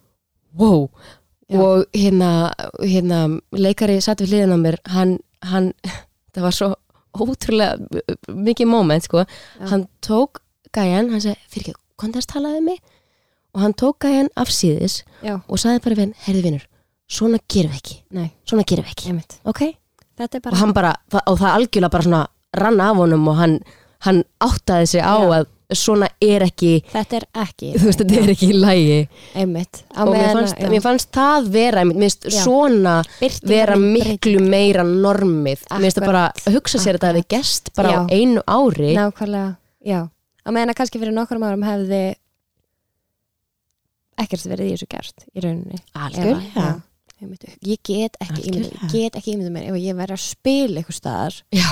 wow. Já. og hérna, hérna leikari satt við hliðin á mér hann, hann, það var svo ótrúlega mikið moment sko. hann tók gæjan hann segi, fyrir ekki, þess talaði mig? Og hann tók gæjan af síðis Já, og sagði bara við hann, herði vinnur svona gerum við ekki, nei, svona gerum við ekki. Einmitt. Ok, er og bara, hann bara, og það algjörlega bara svona rann af honum og hann, hann áttaði sig á Já. að svona er ekki þetta er ekki þú veist, þetta er ekki í lægi einmitt á og mér fannst, já. mér fannst það vera einmitt, mér finnst Já. svona Birtingarmynd vera breyting. miklu meira normið mér finnst það bara Akkurat. að hugsa sér að þetta hefði gest bara á Já. einu ári Nákvæmlega, já á að kannski fyrir nokkrum árum hefði ekkert verið í þessu gert í rauninni að- já, einmitt. ég get ekki ímyndað Algjörlega. ég get ekki ímyndað mér ef ég væri að spila eitthvað staðar já,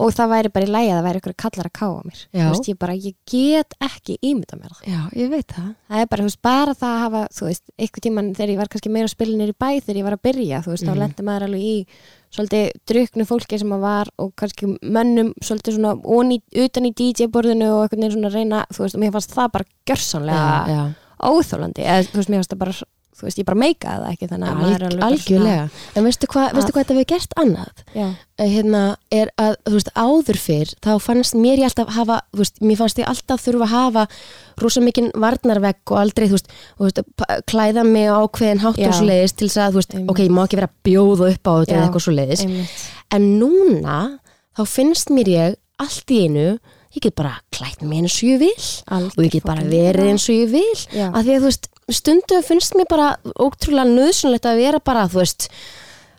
og það væri bara í lægi að það væri eitthvað kallar að káa mér. Veist, ég bara, ég get ekki ímyndað mér það. Já, ég veit það. Það er bara, veist, bara það að hafa þú veist, eitthvað tíman þegar ég var kannski meira að spila nýri bæ þegar ég var að byrja, þú veist, Mhm. þá lendi maður alveg í svolítið druknu fólki sem að var og kannski mönnum svolítið svona onni, utan í DJ-borðinu og einhvern veginn svona reyna, þú veist, og mér fannst það bara já. óþólandi, eða þú veist, mér fannst það bara þú veist, ég bara meikaði það ekki þannig að maður er alveg algjörlega. En veistu hvað hvað þetta hefur gert annað? Svona, já, hérna, er að, þú veist, áður fyrr þá fannst mér ég alltaf hafa þú veist, mér fannst ég alltaf þurfa að hafa rosa mikinn varnarvegg og aldrei þú veist, þú veist, klæða mig á ákveðin hátt og svo leiðis til þess að, þú veist, Einmitt. ok, ég má ekki vera að bjóða upp á þetta eða eitthvað svo leiðis einmitt. En núna, þá finnst mér ég allt í einu, ég get bara klætt mig eins og ég vil. Algjör og ég get bara verið eins og ég vil. Já. að því að þú veist, stundum finnst mér bara ótrúlega nöðsynlegt að vera bara þú veist,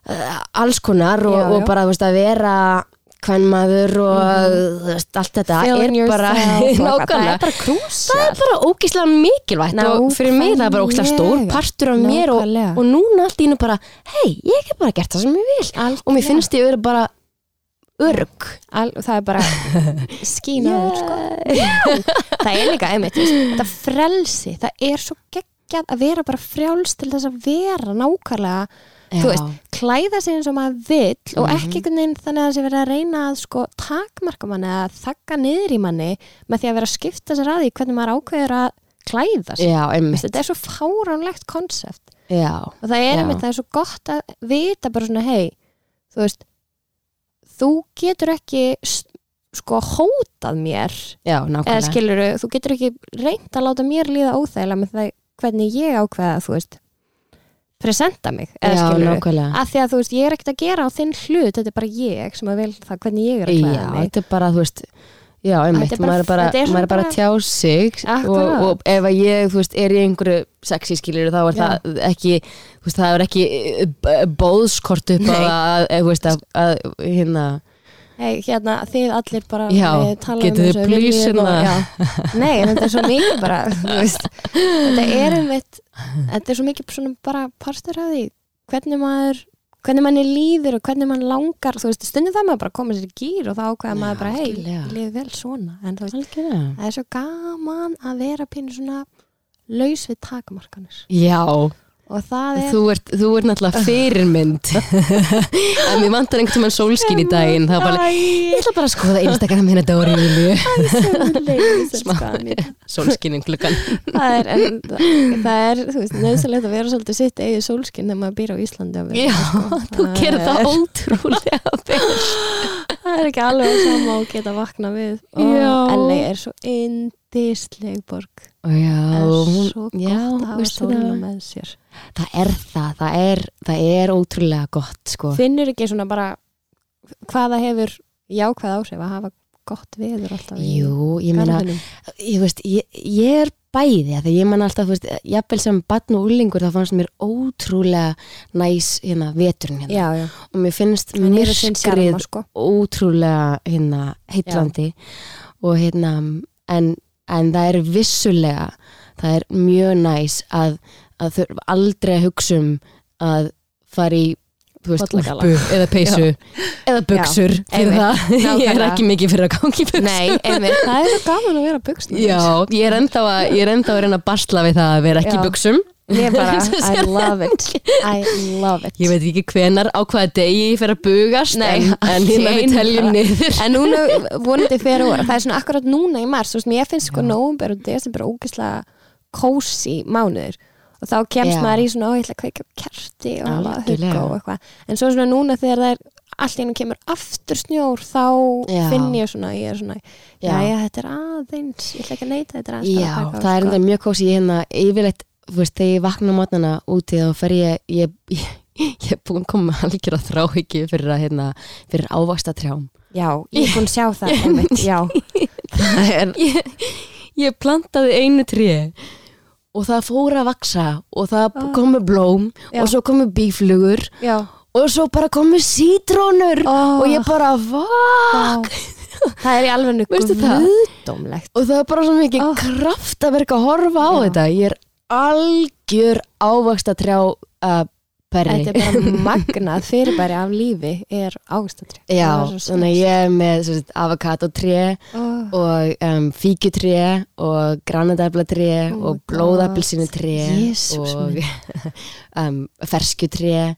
uh, alls konar og, Já, og já. bara þú veist, að vera kvennmaður og þú veist, allt þetta er bara og það er bara krúsjál það er bara ógislega mikilvægt og fyrir mig það er bara ógislega stór partur af mér og, og núna allt í einu bara hei, ég hef bara gert það sem ég vil. Algjörlega. og mér finnst ég vera bara örg Al, það er bara skínaður sko. það er líka einmitt þetta frelsi, það er svo geggjað að vera bara frjáls til þess að vera nákvæmlega þú veist, klæða sig eins og maður vill og Mhm. ekki einhvern veginn þannig að það sé verið að reyna að sko takmarka manni eða þakka niður í manni með því að vera að skipta sér að því hvernig maður ákveður að klæða sig. Já, þetta er svo fáránlegt konsept. Já, og það er Já. einmitt, það er svo gott að vita bara svona, hei þú veist þú getur ekki sko hótað mér já, eða nákvæmlega. skilur þú getur ekki reynt að láta mér líða óþægilega með það hvernig ég ákveða þú veist presenta mig eða já, skilur nákvæmlega. Að því að þú veist, ég er ekkert að gera á þinn hlut þetta er bara ég sem að vil það hvernig ég er að klæða mig. þetta er bara, þú veist Já, einmitt, maður er bara, maður er bara að tjá sig og, og ef að ég, þú veist, er í einhverju sexy skilir þá er Já. það ekki þú veist, það er ekki eh, bóðskort upp á að, að, veist, að, að hérna, Hey, hérna, þið allir bara Já, tala um þessu, please viljið og- hérna? já. Nei, en þetta er svo mikið bara þú veist, Þetta er einmitt Þetta er svo mikið svona bara parstur af því hvernig maður hvernig manni líður og hvernig mann langar þú veist, stundum það maður bara koma sér í gýr og þá ákveða maður bara, hei, ég liði vel svona. En þú veist, það er svo gaman að vera pínu svona laus við takmarkanir. Já, og það er þú ert, þú ert náttúrulega fyrirmynd. En mér vantar einhvern tímann sólskín í daginn þá bara, ég ætla bara að skoða Instagram hérna Dóri Smá- sólskínin klukkan. Það er, en, það er þú veist, nöðsynlegt að vera svolítið sitt eigið sólskinn þegar maður býr á Íslandi Já, sko. þú gerir það er- ótrúlega vel það er ekki alveg sama og geta vakna við og. LA er svo indisleg borg er hún, svo gott já, að hafa það, með sér það er það, það er, það er ótrúlega gott sko. finnur ekki svona bara hvaða hefur jákvæð áhrif að hafa gott veður alltaf Jú, ég meina, ég ég, ég er bæði, þegar ég man alltaf, þú veist, jafnvel sem batn og úlingur, þá fannst mér ótrúlega næs, hérna, veturinn hérna, já, já, og mér finnst sjarma sko. ótrúlega, hérna, heitlandi og hérna, en, en það er vissulega, það er mjög næs að, að aldrei að hugsa um að fara í þú veist, úlpu eða peysu eða buksur Já, fyrir það, ég er ekki mikið fyrir að gangi buksur Nei, einmitt, það er svo gaman að vera buksna Já, ég er ennþá að, er að reyna að basla við það að vera ekki Já. buksum Ég er bara, I love it. I love it. Ég veit ekki hvenar á hvaða degi ég fer að bugast Nei, en, en hérna við teljum niður. En núna vonandi fyrir úr Það er svona akkurat núna í mars Þú veist, mér finnst sko nóvumber og desember ógeðslega kósi mánuður og þá kemst Já. maður í svona, ó, ég ætla að kveika kerti og Algjörlega. hugga og eitthvað en svo svona núna þegar það er allt í hennu kemur aftur snjór þá Já. finn ég svona, ég er svona Já. já, þetta er aðeins, ég ætla ekki að neita þetta er aðeins Já, það er sko. enda mjög kósi ég hérna yfirleitt, þú veist, þegar ég vakna mótnana úti þá fer ég ég, ég, ég er búin að koma með algjör að þráhyggju fyrir að hérna, fyrir ávasta trjám Já, ég er búin að sjá það einmitt, já Það er, ég, ég plantaði einu tré og það fór að vaksa og það komu blóm Já. og svo komu bíflugur já og svo bara komu sítrónur Ó. og ég bara, vá Það er í alveg guðdómlegt og það er bara svo mikið Ó. kraft að verka að horfa á Já. þetta ég er algjör ávaksta trjá uh, perri Þetta er bara magnað fyrirbæri af lífi er ágstatri já, þannig að ég er með svo sagt, avokadotré oh, og um, fíkjutré og granadæflatré Oh og Jesus og um, ferskjutré.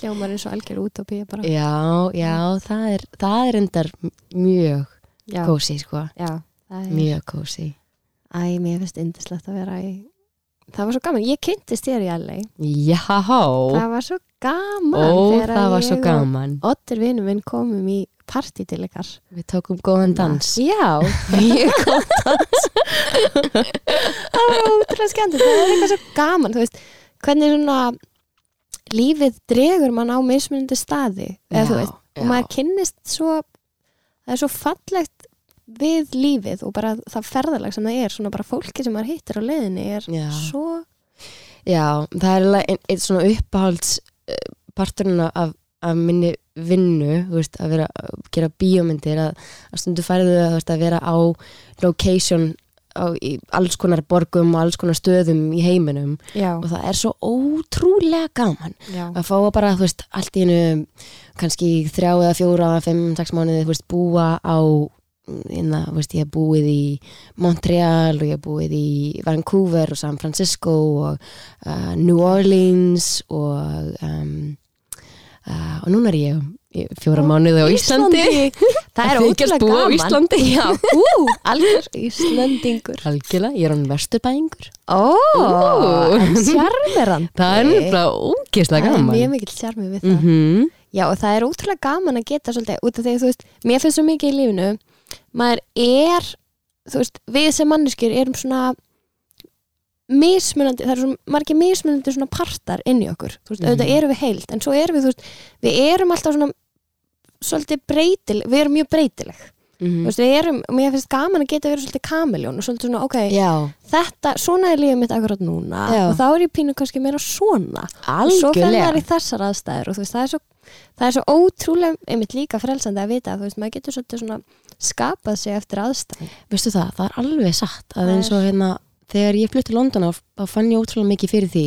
Hljómar eins og algjör útópía bara. Já, já, það er það er endar mjög kósi sko, já, er mjög kósi Æ, mér finnst indislegt að vera í Það var svo gaman, ég kynntist þér í LA já, Það var svo gaman ó, það var svo gaman. Oddur vinur minn komum í partí til ykkar. Við tókum góðan dans. Já, mjög góð dans. Það var ótrúlega skemmt Það er eitthvað svo gaman Þú veist, hvernig svona lífið dregur mann á mismunandi staði. Eða, Já, veist, já. og maður kynnist svo það er svo fallegt við lífið og bara það ferðalag sem það er, svona bara fólki sem maður hittir á leiðinni er Já. svo Já, það er alveg ein- svona uppáhalds eh, parturinn af, af minni vinnu, veist, að vera að gera bíómyndir, að, að stundu færðu að, veist, að vera á location á, í alls konar borgum og alls konar stöðum í heiminum. Já, og það er svo ótrúlega gaman já, að fá að bara, þú veist, allt í einu kannski þrjá eða fjóra, fimm, sex mánuði, þú veist, búa á inna, veist, ég hef búið í Montreal og ég hef búið í Vancouver og San Francisco og uh, New Orleans og um, uh, og núna er ég fjóra mánuði á Íslandi, Það er ótrúlega búa á gaman. Íslandi. Já, ú, algjör Íslandingur algjörlega, ég er hann vesturbæingur. Ó, en sjarmerandi. Það er nefnilega ógeðslega Það er gaman. mjög mikill sjarmi við það. Mm Já, og það er ótrúlega gaman að geta svolítið út af því að þú veist, mér finnst svo mikið í lífinu maður er veist, við sem manneskjur erum svona mismunandi, það eru svo margir mismunandi svona partar inn í okkur, þú veist, Mhm. auðvitað erum við heilt en svo erum við, veist, við erum alltaf svona svolítið breytileg, við erum mjög breytileg, þú veist, við erum og mér finnst gaman að geta verið svolítið kamiljón og svolítið svona, ok, já, þetta, svona er lífið mitt akkurat núna Já. og þá er ég pínu kannski meira svona. Og svo algjörlega maður í þessar aðstæður og þú veist, það er svo, það er svo ótrúlega einmitt líka frelsandi að vita þú veist, maður getur svolítið svona skapað sig eftir aðstæðum veistu það, það er alveg satt að eins og hérna, þegar ég flutti London þá- þá fann ég ótrúlega mikið fyrir því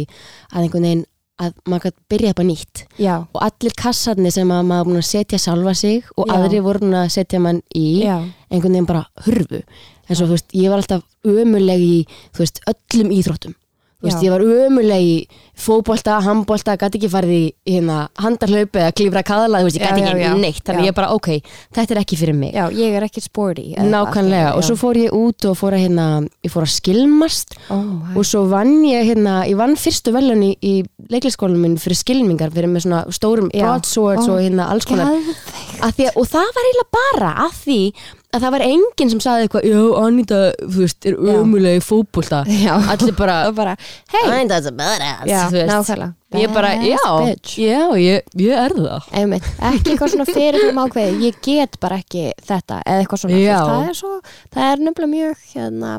að einhvern veginn að maður gæti byrja upp að nýtt. Já, og allir kassarnir sem að maður búin að setja sjálfa sig og Já. aðri voru að setja mann í já, einhvern veginn bara hurfu. En svo þú veist, ég var alltaf ömuleg í þú veist, öllum íþróttum veist, Já. ég var ömuleg í fótbolta, handbolta, gæti ekki farið í hérna, handarhlaupi eða klífra kaðala þú veist, ég Já, gæti já, ekki já. neitt þannig Já. ég bara, ok, þetta er ekki fyrir mig já, ég er ekki sporty nákvæmlega, og svo fór ég út og fór að hérna, ég fór að skilmast já. oh og svo vann ég hérna, ég vann fyrstu velun í, í leiklisskólanum minn fyrir skilmingar, fyrir með svona stórum Já. broadswords Ó, og hérna alls konar. Að að, og það var eiginlega bara að því að það var enginn sem saði eitthvað já, Anita, þú veist, er fótbolta. Já. allir bara, bara, hei, Anita's a badass. Nákvæmlega. Ég bara, já, já ég, ég er það. Einmitt, ekki eitthvað svona fyrirfram ákveði ég get bara ekki þetta eða eitthvað svona, það er svo það er nefnilega mjög hérna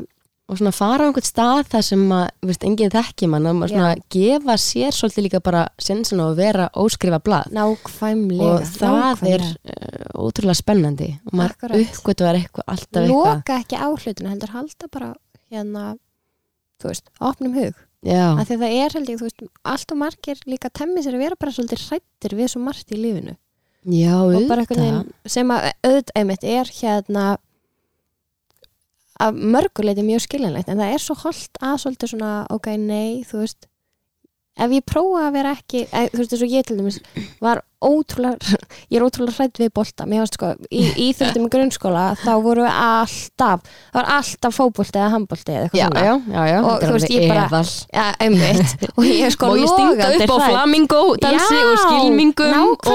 og svona fara á einhvern stað þar sem að, veist, enginn þekki mann að maður svona gefa sér svolítið líka bara sensin á að vera óskrifa blað. Nákvæmlega og það er nákvæmlega. uh, ótrúlega spennandi og maður Akkurat. uppgötuvar eitthvað alltaf eitthvað. Loka ekki á hlutinu heldur halda bara hérna þú veist, opnum hug. Já, að það er held ég, þú veist, allt og margir líka temmi sér að vera bara svolítið hrættir við svo margt í lífinu. Já, og auðvitað. sem að auðvitað einmitt er hérna af mörguleiti mjög skiljanlegt en það er svo holdt að svolítið svona ok, nei, þú veist ef ég prófa að vera ekki e, þú veist, þess að ég til dæmis var ótrúlega ég er ótrúlega hrætt við bolta. Mér varst sko, í íþjóttum í grunnskóla þá voru við alltaf það var alltaf fótbolti eða handbolti eða eitthvað svona. já, já, já, Og þú veist, ég bara-. Já, einmitt. Og ég sko ég logandi upp á flamingo dansi Já, og skilmingum og...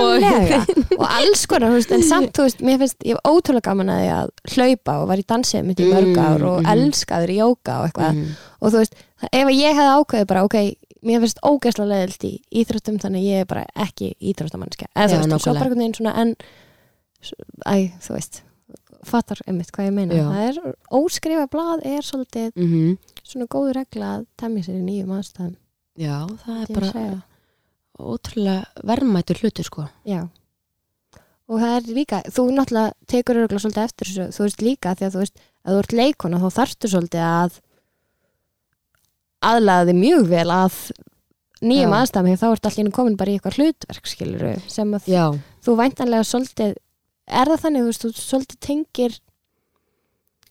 og alls konar, veist, en samt, þú veist, mér finnst ég ótrúlega gaman að því að hlaupa og var í dansið mitt í mörg ár og Mm, elskaður í jóka og eitthvað. Mhm. og þú veist, ef ég hefði ákveðið bara, ok, mér finnst ógeðslega leðilt í íþróttum þannig ég er bara ekki íþróttamannskja, eða þú veist, svo bara einhvern veginn svona, en æ, þú veist fattar einmitt hvað ég meina. Já. það er, óskrifa blað er svolítið Mhm. svona góð regla að temja sér í nýjum aðstæðum. Já, það er Ég bara ótrúlega verðmætur hlutur sko. Já. Og það er líka, þú náttúrulega tekur örgulega svolítið eftir þessu, þú veist líka því að þú veist, að þú ert leikona þá þarftu svolítið að aðlaða þig mjög vel að nýjum aðstæðum þá ert allir komin bara í eitthvað hlutverk skilur sem að já, þú væntanlega svolítið er það þannig, þú veist, þú svolítið tengir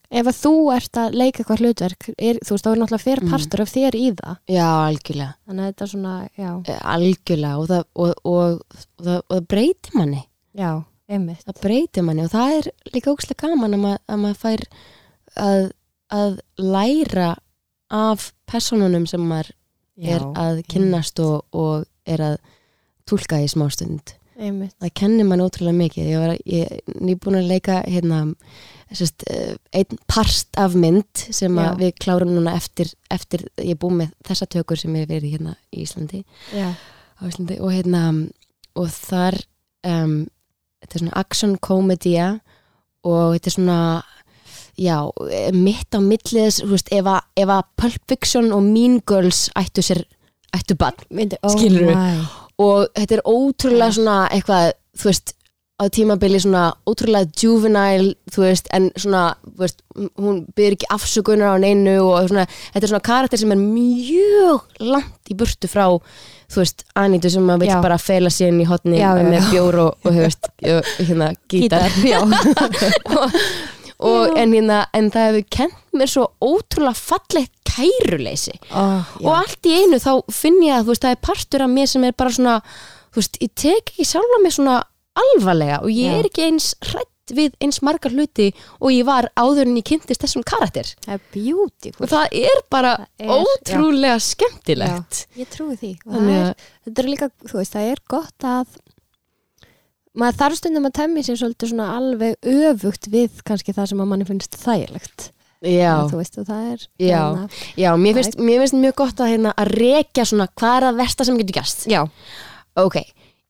ef að þú ert að leika eitthvað hlutverk, er, þú veist, þá er náttúrulega fyrir Mhm. partur af þér í það. Já, algjörlega. Þannig að þetta er svona, já, Eh, algjörlega og það, og, og, og, það, breytir manni. Já, einmitt. Það breytir manni og það er líka ógslag gaman að maður fær að, að læra af personunum sem maður er já, að kynnast og, og er að túlka í smástund einmitt, það kennir mann ótrúlega mikið. Ég var nýbúin að leika hérna, sest, einn parst af mynd sem við klárum núna eftir, eftir ég er búin með þessa tökur sem hef verið hérna í Íslandi, Íslandi. Og hérna og þar um, þetta er svona action komedía og þetta er svona já, mitt á millið ef að, ef að Pulp Fiction og Mean Girls ættu sér ættu bann oh Skilurðu? my. og þetta er ótrúlega svona eitthvað, þú veist á tímabili svona ótrúlega juvenile þú veist, en svona þú veist, hún byrður ekki afsökunar á neinu og svona, þetta er svona karakter sem er mjög langt í burtu frá þú veist, Anitu sem maður vil bara fela sér inn í hotni Já, já, með já. bjór og, og, og hérna, gítar, já, og, en, hérna, en það hefur kent mér svo ótrúlega fallegt kæruleysi. Oh, og allt í einu þá finn ég að veist, það er partur af mér sem er bara svona veist, ég tek ekki sjálfa mig svona alvarlega og ég Já. er ekki eins hrætt við eins margar hluti og ég var áður en ég kynntist þessum karakter. Það og það er bara Það er- ótrúlega skemmtilegt. Já, ég trúi því. Og er, þetta er líka, þú veist, það er gott að maður þarf stundum að temmi sér svolítið svona alveg öfugt við kannski það sem að manni finnst þægilegt. Já, veist, er Já. hérna, já mér, finnst, mér finnst mjög gott að, hérna, að rekja svona hvað er að versta sem getur gæst já, ok,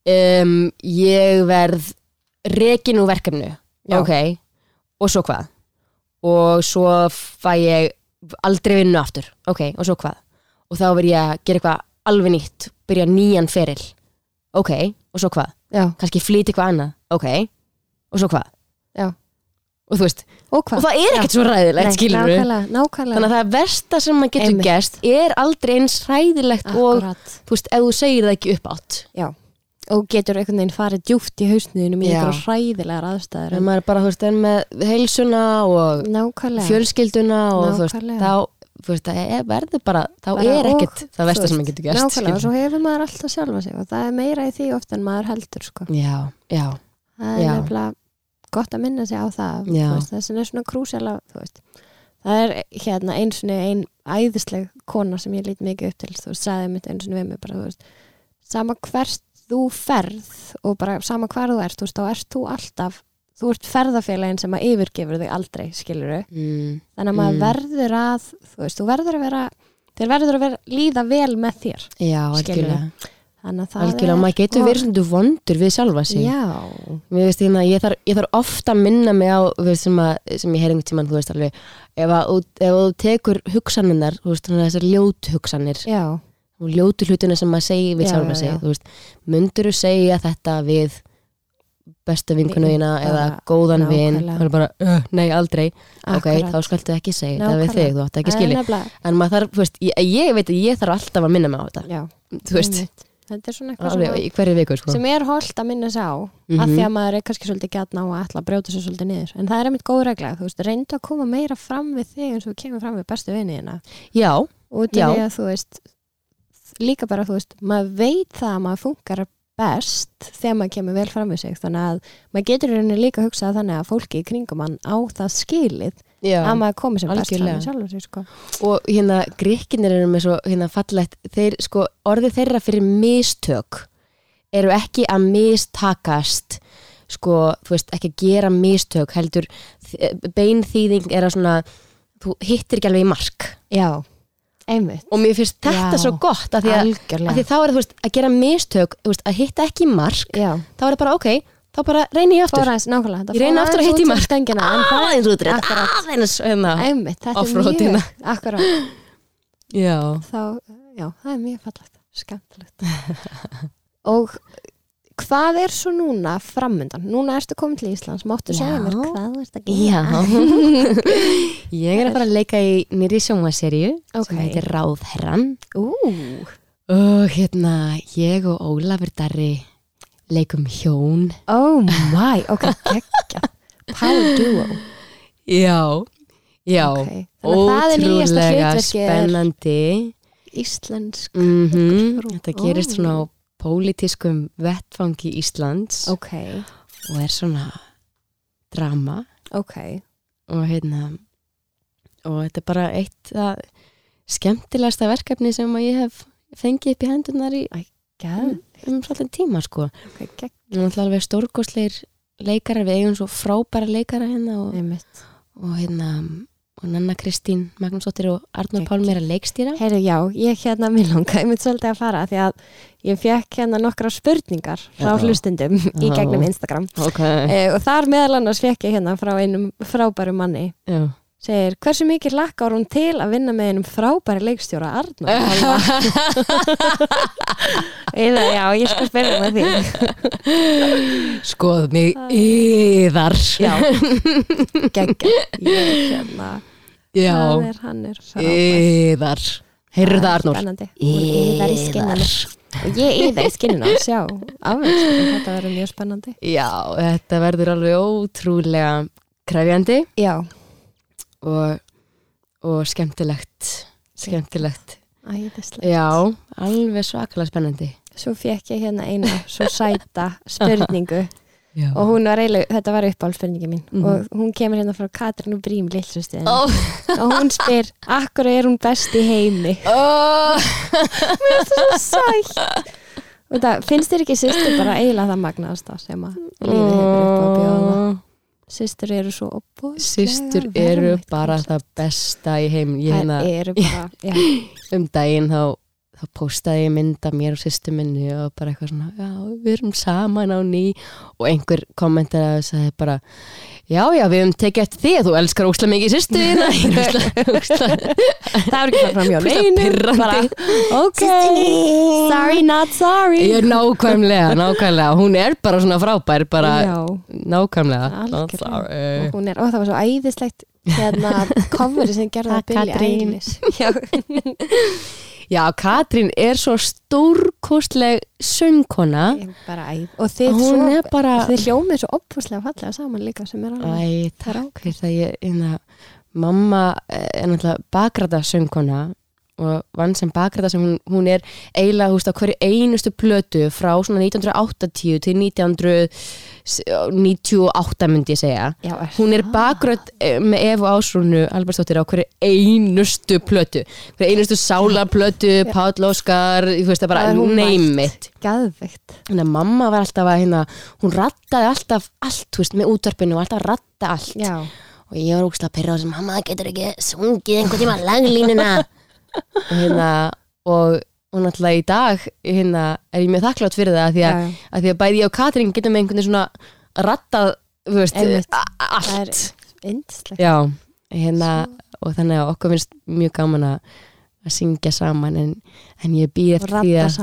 um, ég verð rekin úr verkefnu Já. ok, og svo hvað? Og svo fæ ég aldrei vinnu aftur ok, og svo hvað? Og þá verð ég að gera eitthvað alveg nýtt byrja nýjan feril ok, og svo hvað, já, kannski flýti eitthvað annað. Ok, og svo hvað? Já. og þú veist, og hvað? og það er ekkert svo ræðilegt skilur nákvæmlega, nákvæmlega. Þannig að það versta sem maður getur Einmitt. gerst er aldrei eins hræðilegt og Akkurat. þú veist, ef þú segir það ekki upp átt já, og getur einhvern veginn farið djúft í hausniðinum í Já. einhverja hræðilegar aðstæður. En maður er bara, þú veist, en með heilsuna og nákvæmlega. fjölskylduna og þú veist, Nákvæmlega. þá þú veist, það er, verður bara, þá Bara er og, ekkert það þú versta sem maður getur gerst nákvæmlega, og svo hefur maður alltaf sjálfa sig og það er meira í því oft en maður heldur sko. já, já, það er nefnilega gott að minna sig á það þess vegna er svona krúsjala það er hérna eins og ein æðisleg kona sem ég lít mikið upp til þú sagði mitt eins og við mig bara, veist, sama hvert þú ferð og bara sama hvar þú ert þú veist, þá ert þú alltaf þú ert ferðafélagin sem að yfirgefur þig aldrei skilur mm, þannig að maður Mm. verður að þú veist, þú verður að vera þér verður að vera, líða vel með þér já, algjörlega. Þannig að það algjörlega, er maður getur verið svona vondur við sjálfa sig. Já, Mér veist hérna, ég þarf, ég þarf ofta að minna mig á, veist, sem, að, sem ég heyr einhvern tímann, þú veist alveg, ef, að, ef þú tekur hugsaninnar, þú veist, þessar ljótu hugsanir, já, og ljótu hlutina sem maður segir við Já, sjálfa já, sig, já. þú veist, myndur þú segja þetta við bestu vinkunuðina Bara eða góðan vin, nákvæmlega. það er bara, uh, nei, aldrei, ok, Akkurat. þá skaltu ekki segja þetta við þig, þú átt ekki nefnilega- en maður þarf, þú veist, ég, ég veit að ég þarf alltaf að minna mig á þetta, já, þú veist, þetta er svona eitthvað viku, sko. sem er holdt að minna sig á Mhm. að því að maður er kannski svolítið gætna á að að brjóta sér svolítið niður en það er einmitt góð regla, þú veist, reyndu að koma meira fram við þig eins og kemur fram við bestu viniðina Já, Já. af líka bara, þú veist, maður veit það að maður funkar best þegar maður kemur vel fram við sig þannig að maður getur rauninni líka að hugsa þannig að fólki í kringum hann á það skilið já. að maður komi sem best fram algjörlega. við sjálfur sko. og hérna gríkinir eru með svo hérna fallegt, þeir sko orðið þeirra fyrir mistök eru ekki að mistakast sko, þú veist, ekki að gera mistök heldur, beinþýðing er að svona, þú hittir ekki alveg í mark já, einmitt. Og mér finnst þetta Já. svo gott af því að, að því þá er það, veist, að gera mistök veist, að hitta ekki mark já, þá er það bara, ok, þá bara reyni ég aftur. Fór aðeins nákvæmlega þetta ég reyni fór aftur að hitta í út fyrir mark. aðeins Akkurat. aðeins mjög akkurat, já. Þá, já, það er mjög fallegt skemmtilegt. Og hvað er svo núna framundan? Núna ertu komin til Íslands, máttu segja mér hvað þú ert að Já, gera? ég er að fara að leika í nýri sjónvaserju Ok. sem heitir Ráðherran Ú, og hérna ég og Ólafur Darri leikum hjón oh my, ok, geggja Power duo Já, já, okay. Ótrúlega spennandi íslensk mm Frú. Þetta gerist svona á pólitískum vettfangi Íslands Ok, og er svona drama. Ok. Og hérna og þetta er bara eitt það skemmtilegasta verkefni sem að ég hef fengið upp í hendunar í Gæð, um svolítið tíma sko. Ok, gegg Nú er alveg stórkostleir leikarar við eigum svo frábæra leikara hérna og, og hérna og Nanna Kristín Magnúsdóttir og Arnur. Pálmi er að leikstýra Heyri, já, ég hérna, mér langaði mitt svolítið að fara því að ég fekk hérna nokkra spurningar frá Já. hlustundum í Já. gegnum Instagram Ok eh, og þar meðal annars fekk ég hérna frá einum frábæru manni Já. Segir, hversu mikið lakkar hún til að vinna með einum frábæri leikstjóra Arnur Eða, já, ég skal spyrja með því. Skoð mig yðar. Já, geggja. Ég hérna, Já, er, er yðar. Heyrðu það Arnur yðar í skinninu. Og ég yðar í skinninu sjá, afvegst þetta verður mjög spennandi. Já, þetta verður alveg ótrúlega krefjandi. Já, og, og skemmtilegt skemmtilegt. Æðislega Já, alveg svakalega spennandi. Svo fekk ég hérna eina svo sæta spurningu. Já. og hún var eiginlega, þetta var uppáhaldspurningi mín. Mhm. og hún kemur hérna frá Katrínu Brím lillsustiðin Ó, og hún spyr, akkur er hún best í heimi? Ó, sætt. Og það finnst þér ekki sýstur bara eiginlega það magnaðasta sem að lífið hefur upp að bjóða sýstur eru svo opbúð Systur eru bara það besta í heim Ég það eru bara, já, um daginn þá, þá postaði ég mynd af mér og sýstu minni og bara eitthvað svona, já, við erum saman á ný. Og einhver kommentaði og sagði bara, já, já, við höfum tekið eftir því að þú elskar óslega mikið sýstu þína. Ég óslega, óslega það er ekki það fram hjá neinu pirrandi. bara, ok. Sorry not sorry. Ég er nákvæmlega, nákvæmlega. Hún er bara svona frábær, bara já, nákvæmlega. Algjörlega. Sorry. og hún er, og það var svo æðislegt hérna coveri sem gerði að Katrín. Eilish. Já, Já, Katrín er svo stórkostleg söngkona. Og þið, svo, er bara þið hljómið svo opfúslega fallega saman líka sem er alveg Æ, takk fyrir það. Ég, hérna, mamma er náttúrulega bakræta söngkona og vann sem bakræta sem hún, hún er eiginlega, þú veist, á hverju einustu plötu frá svona 1980 til 1998 myndi ég segja. Já, hún er bakrætt með Efu Ásrúnu Albersdóttir á hverju einustu plötu. Hverju einustu sálarplötu Páll Óskar, þú veist, það bara Það er name it. Þannig að mamma var alltaf að hérna, hún rattaði alltaf allt, þú veist, með útvarpinu og alltaf að ratta allt. Já, Og ég var úkslega að pyrra á þessum, mamma það getur ekki sungið einhvern tíma laglínuna. og hérna, og, og náttúrulega í dag, hérna, er ég mjög þakklátt fyrir það, því að, já, að því að bæði ég og Katrín getum einhvern veginn svona rattað, allt. er yndislegt. Já, hérna, og þannig að okkur finnst mjög gaman að að syngja saman en, en ég og eftir því að,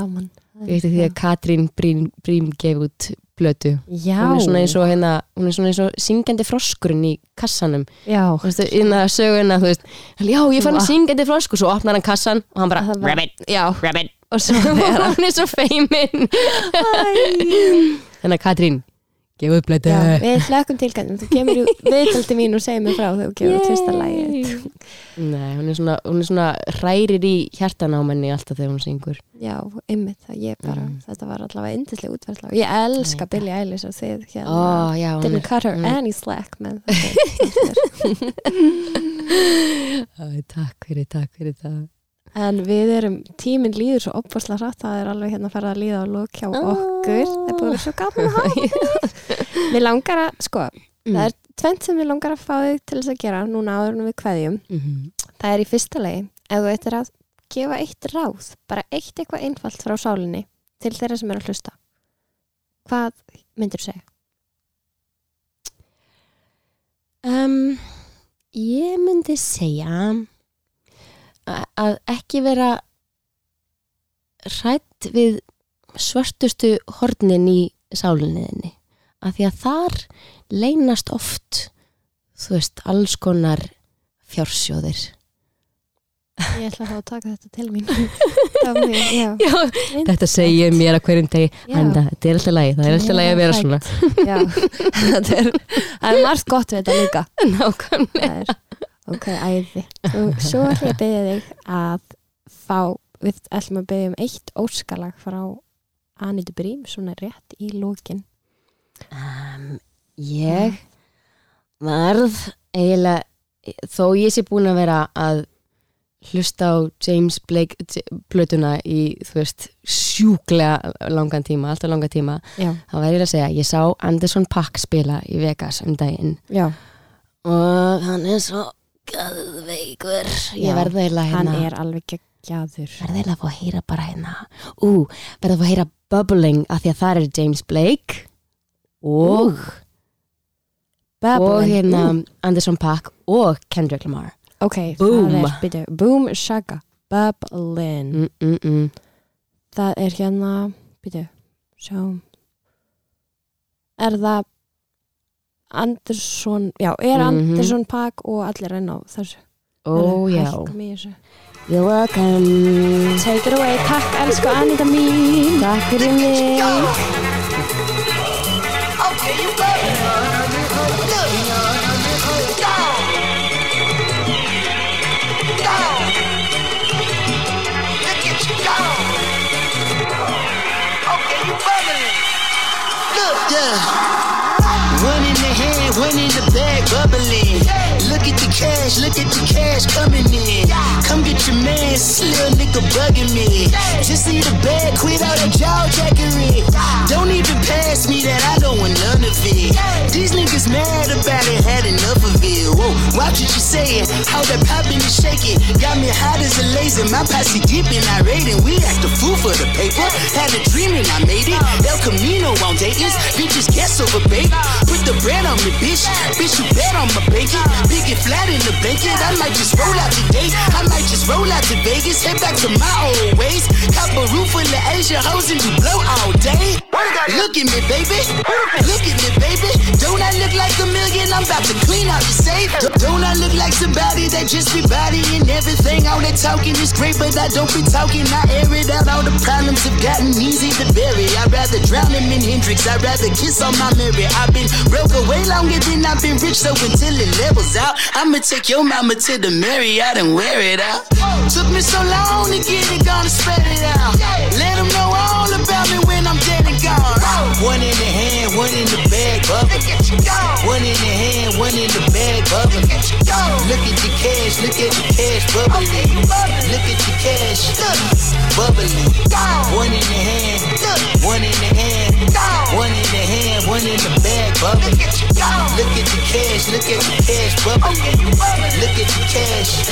eftir því að Katrín Brím, Brím gef út blötu Já, hún er svona eins og hérna, er eins og syngjandi froskurinn í kassanum. Já, þú veist, innan að söguna, veist já, ég fann syngjandi froskur, svo opnar hann kassan og hann bara, var- rabbit, já. rabbit og svo og hún er svo feimin þannig að Katrín gefa upp Já, við hlökkum tilgæðum, þú kemur í viðtaldi mín og segir mér frá þegar þú kemur út fyrsta lægi Nei, hún er svona, hún er svona hrærir í hjartanámenni alltaf þegar hún syngur. Já, ymmið það, ég bara, Mm. þetta var allavega yndislega útversla og ég elska Nei, Billie Eilish og þið Ó, hérna já, hún didn't er cut her er- any slack menn Takk fyrir, takk fyrir það En við erum, tíminn líður svo opfosla hratt, það er alveg hérna að fara að líða á lók hjá okkur, það er vera svo gaman að hafa Við langar að, sko, það er tvent sem við langar að fá þig til þess að gera núna áður en við kveðjum. Mhm. Það er í fyrsta lagi, ef þú eittir að gefa eitt ráð, bara eitt eitthvað einfalt frá sálinni til þeirra sem er að hlusta. Hvað myndir þú segja? Um, ég myndi segja að ekki vera hrætt við svörtustu hornin í sálinniðinni af því að þar leynast oft þú veist, alls konar fjársjóðir. Ég ætla þá að taka þetta til mín. Mjög, já. Já, þetta segi ég mér að hverjum degi. Þetta er alltaf lægi, það er alltaf lægi að vera svona. Já, það er, það er margt gott við þetta líka. nákvæmlega ok, æði. Og svo ætla ég að byggja þig að fá, við ætlum að byggja um eitt óskalag frá Anitu Brím, svona rétt í lókin. um, Ég varð eiginlega þó ég sé búin að vera að hlusta á James Blake plötuna í, þú veist, sjúklega langan tíma, alltaf langan tíma Já, þá væri ég að segja, ég sá Anderson Paak spila í Vegas um daginn já, og hann er svo gæðveikur ég verði eiginlega hann hérna er alveg geggjaður. verði eiginlega að fá að heyra bara hérna ú, verði að fá að heyra Bubbling af því að það er James Blake og og Bubbling. hérna Ú, Anderson Paak og Kendrick Lamar Ok, Boom. það er, byrju, Boom Shaka, Bubbling. mm, mm, mm. Það er hérna, byrju, sjáum. Er það Anderson, já, er Mhm. Anderson Paak og allir enn á þessu. ó já, you're welcome Take it away, takk elsku Anita mín takk fyrir mig Okay, you go. Yeah. Look at the cash, look at the cash coming in. Come get your man, little nigga bugging me. Just see the bag, quit all that jaw jackery. Don't even pass me that, I don't want none of it. These niggas mad about it, had enough of it. Whoa, watch what you saying, how that popping and shaking. Got me hot as a laser, my posse deep and irate, and we act a fool for the paper. Had a dream and I made it. El Camino on Dayton's, bitches guess over bake. Put the bread on me, bitch. Bitch, you bet on my bacon. Big and flat in the blanket. I might just roll out today. I might just roll out to Vegas. Head back to my old ways. Cop a roof full of Asian hoes and you blow all day. Look at me, baby. Look at me, baby. Don't I look like a million? I'm about to clean out the safe. Don't I look like somebody that just be bodying everything? All that talking is great, but I don't be talking. I air it out. All the problems have gotten easy to bury. I'd rather drown him in Hendrix. I'd rather kiss on my mirror. I've been broke away longer than I've been rich, so until it levels out, I'ma take your mama to the Marriott and wear it out. Took me so long to get it, gonna spread it out. Let them know all about me when I'm dead and gone. One in the hand, one in the bag, bubbling. One in the hand, one in the bag, bubbling. Look at the cash, look at the cash, bubbling. Look at the cash, bubbling. One in the hand, one in the hand, one in the hand, one in the bag, bubbling. Look at the cash, look at the cash, bubbling. Look at the cash,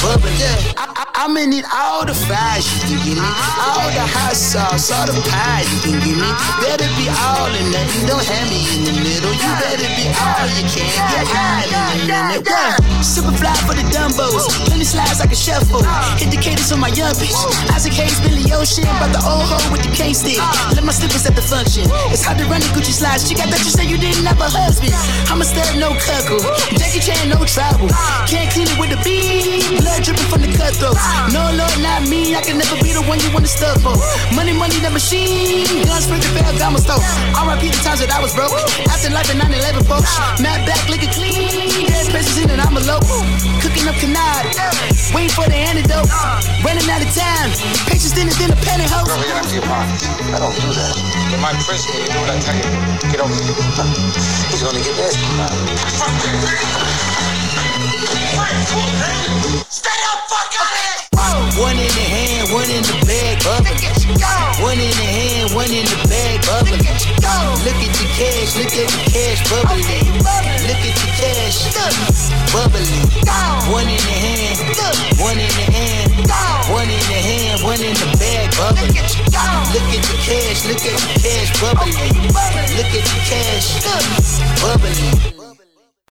bubbling. I, I, I'm in it all the fries you can give me, all the hot sauce, all the pies you can give me. Better be all in nothing, don't have me in the middle. You better be all you can, get high in the minute. Yeah. Super fly for the dumbos, plenty slides like a shuffle. Indicators on my young bitch. Isaac Hayes, Billy Ocean, but the old hoe with the K stick. Let my slippers at the function. It's hard to run the Gucci slides. She got that you say you didn't have a husband. I'm a stud, no cuckoo. Jackie Chan, no trouble. Can't clean it with the beat. Blood dripping from the cutthroats. No, Lord, not me. I can never be the one you wanna stuff for. Money, money, the machine. Guns, spring the bell, got my stove. R.I.P. the times that I was broke. After life in 9-11, folks. Mad back, looking clean. Dead presses in and I'm a low. Cooking up canard. Waiting for the antidote. Running out of time. Patience thinner than a pantyhose. Girl, get empty your pockets. I don't do that. But my prison, you do what I tell you. Get over here. He's gonna get nasty. Stay up, fuck out of here! One in the hand, one in the bag, bubbling. One in the hand, one in the bag, bubbling. Look at the cash, look at the cash, bubbling. Look at the cash, bubbling. One in the hand, one in the hand, one in the hand, one in the bag, bubbling. Look at the cash, look at the cash, bubbling. Look at the cash, bubbling.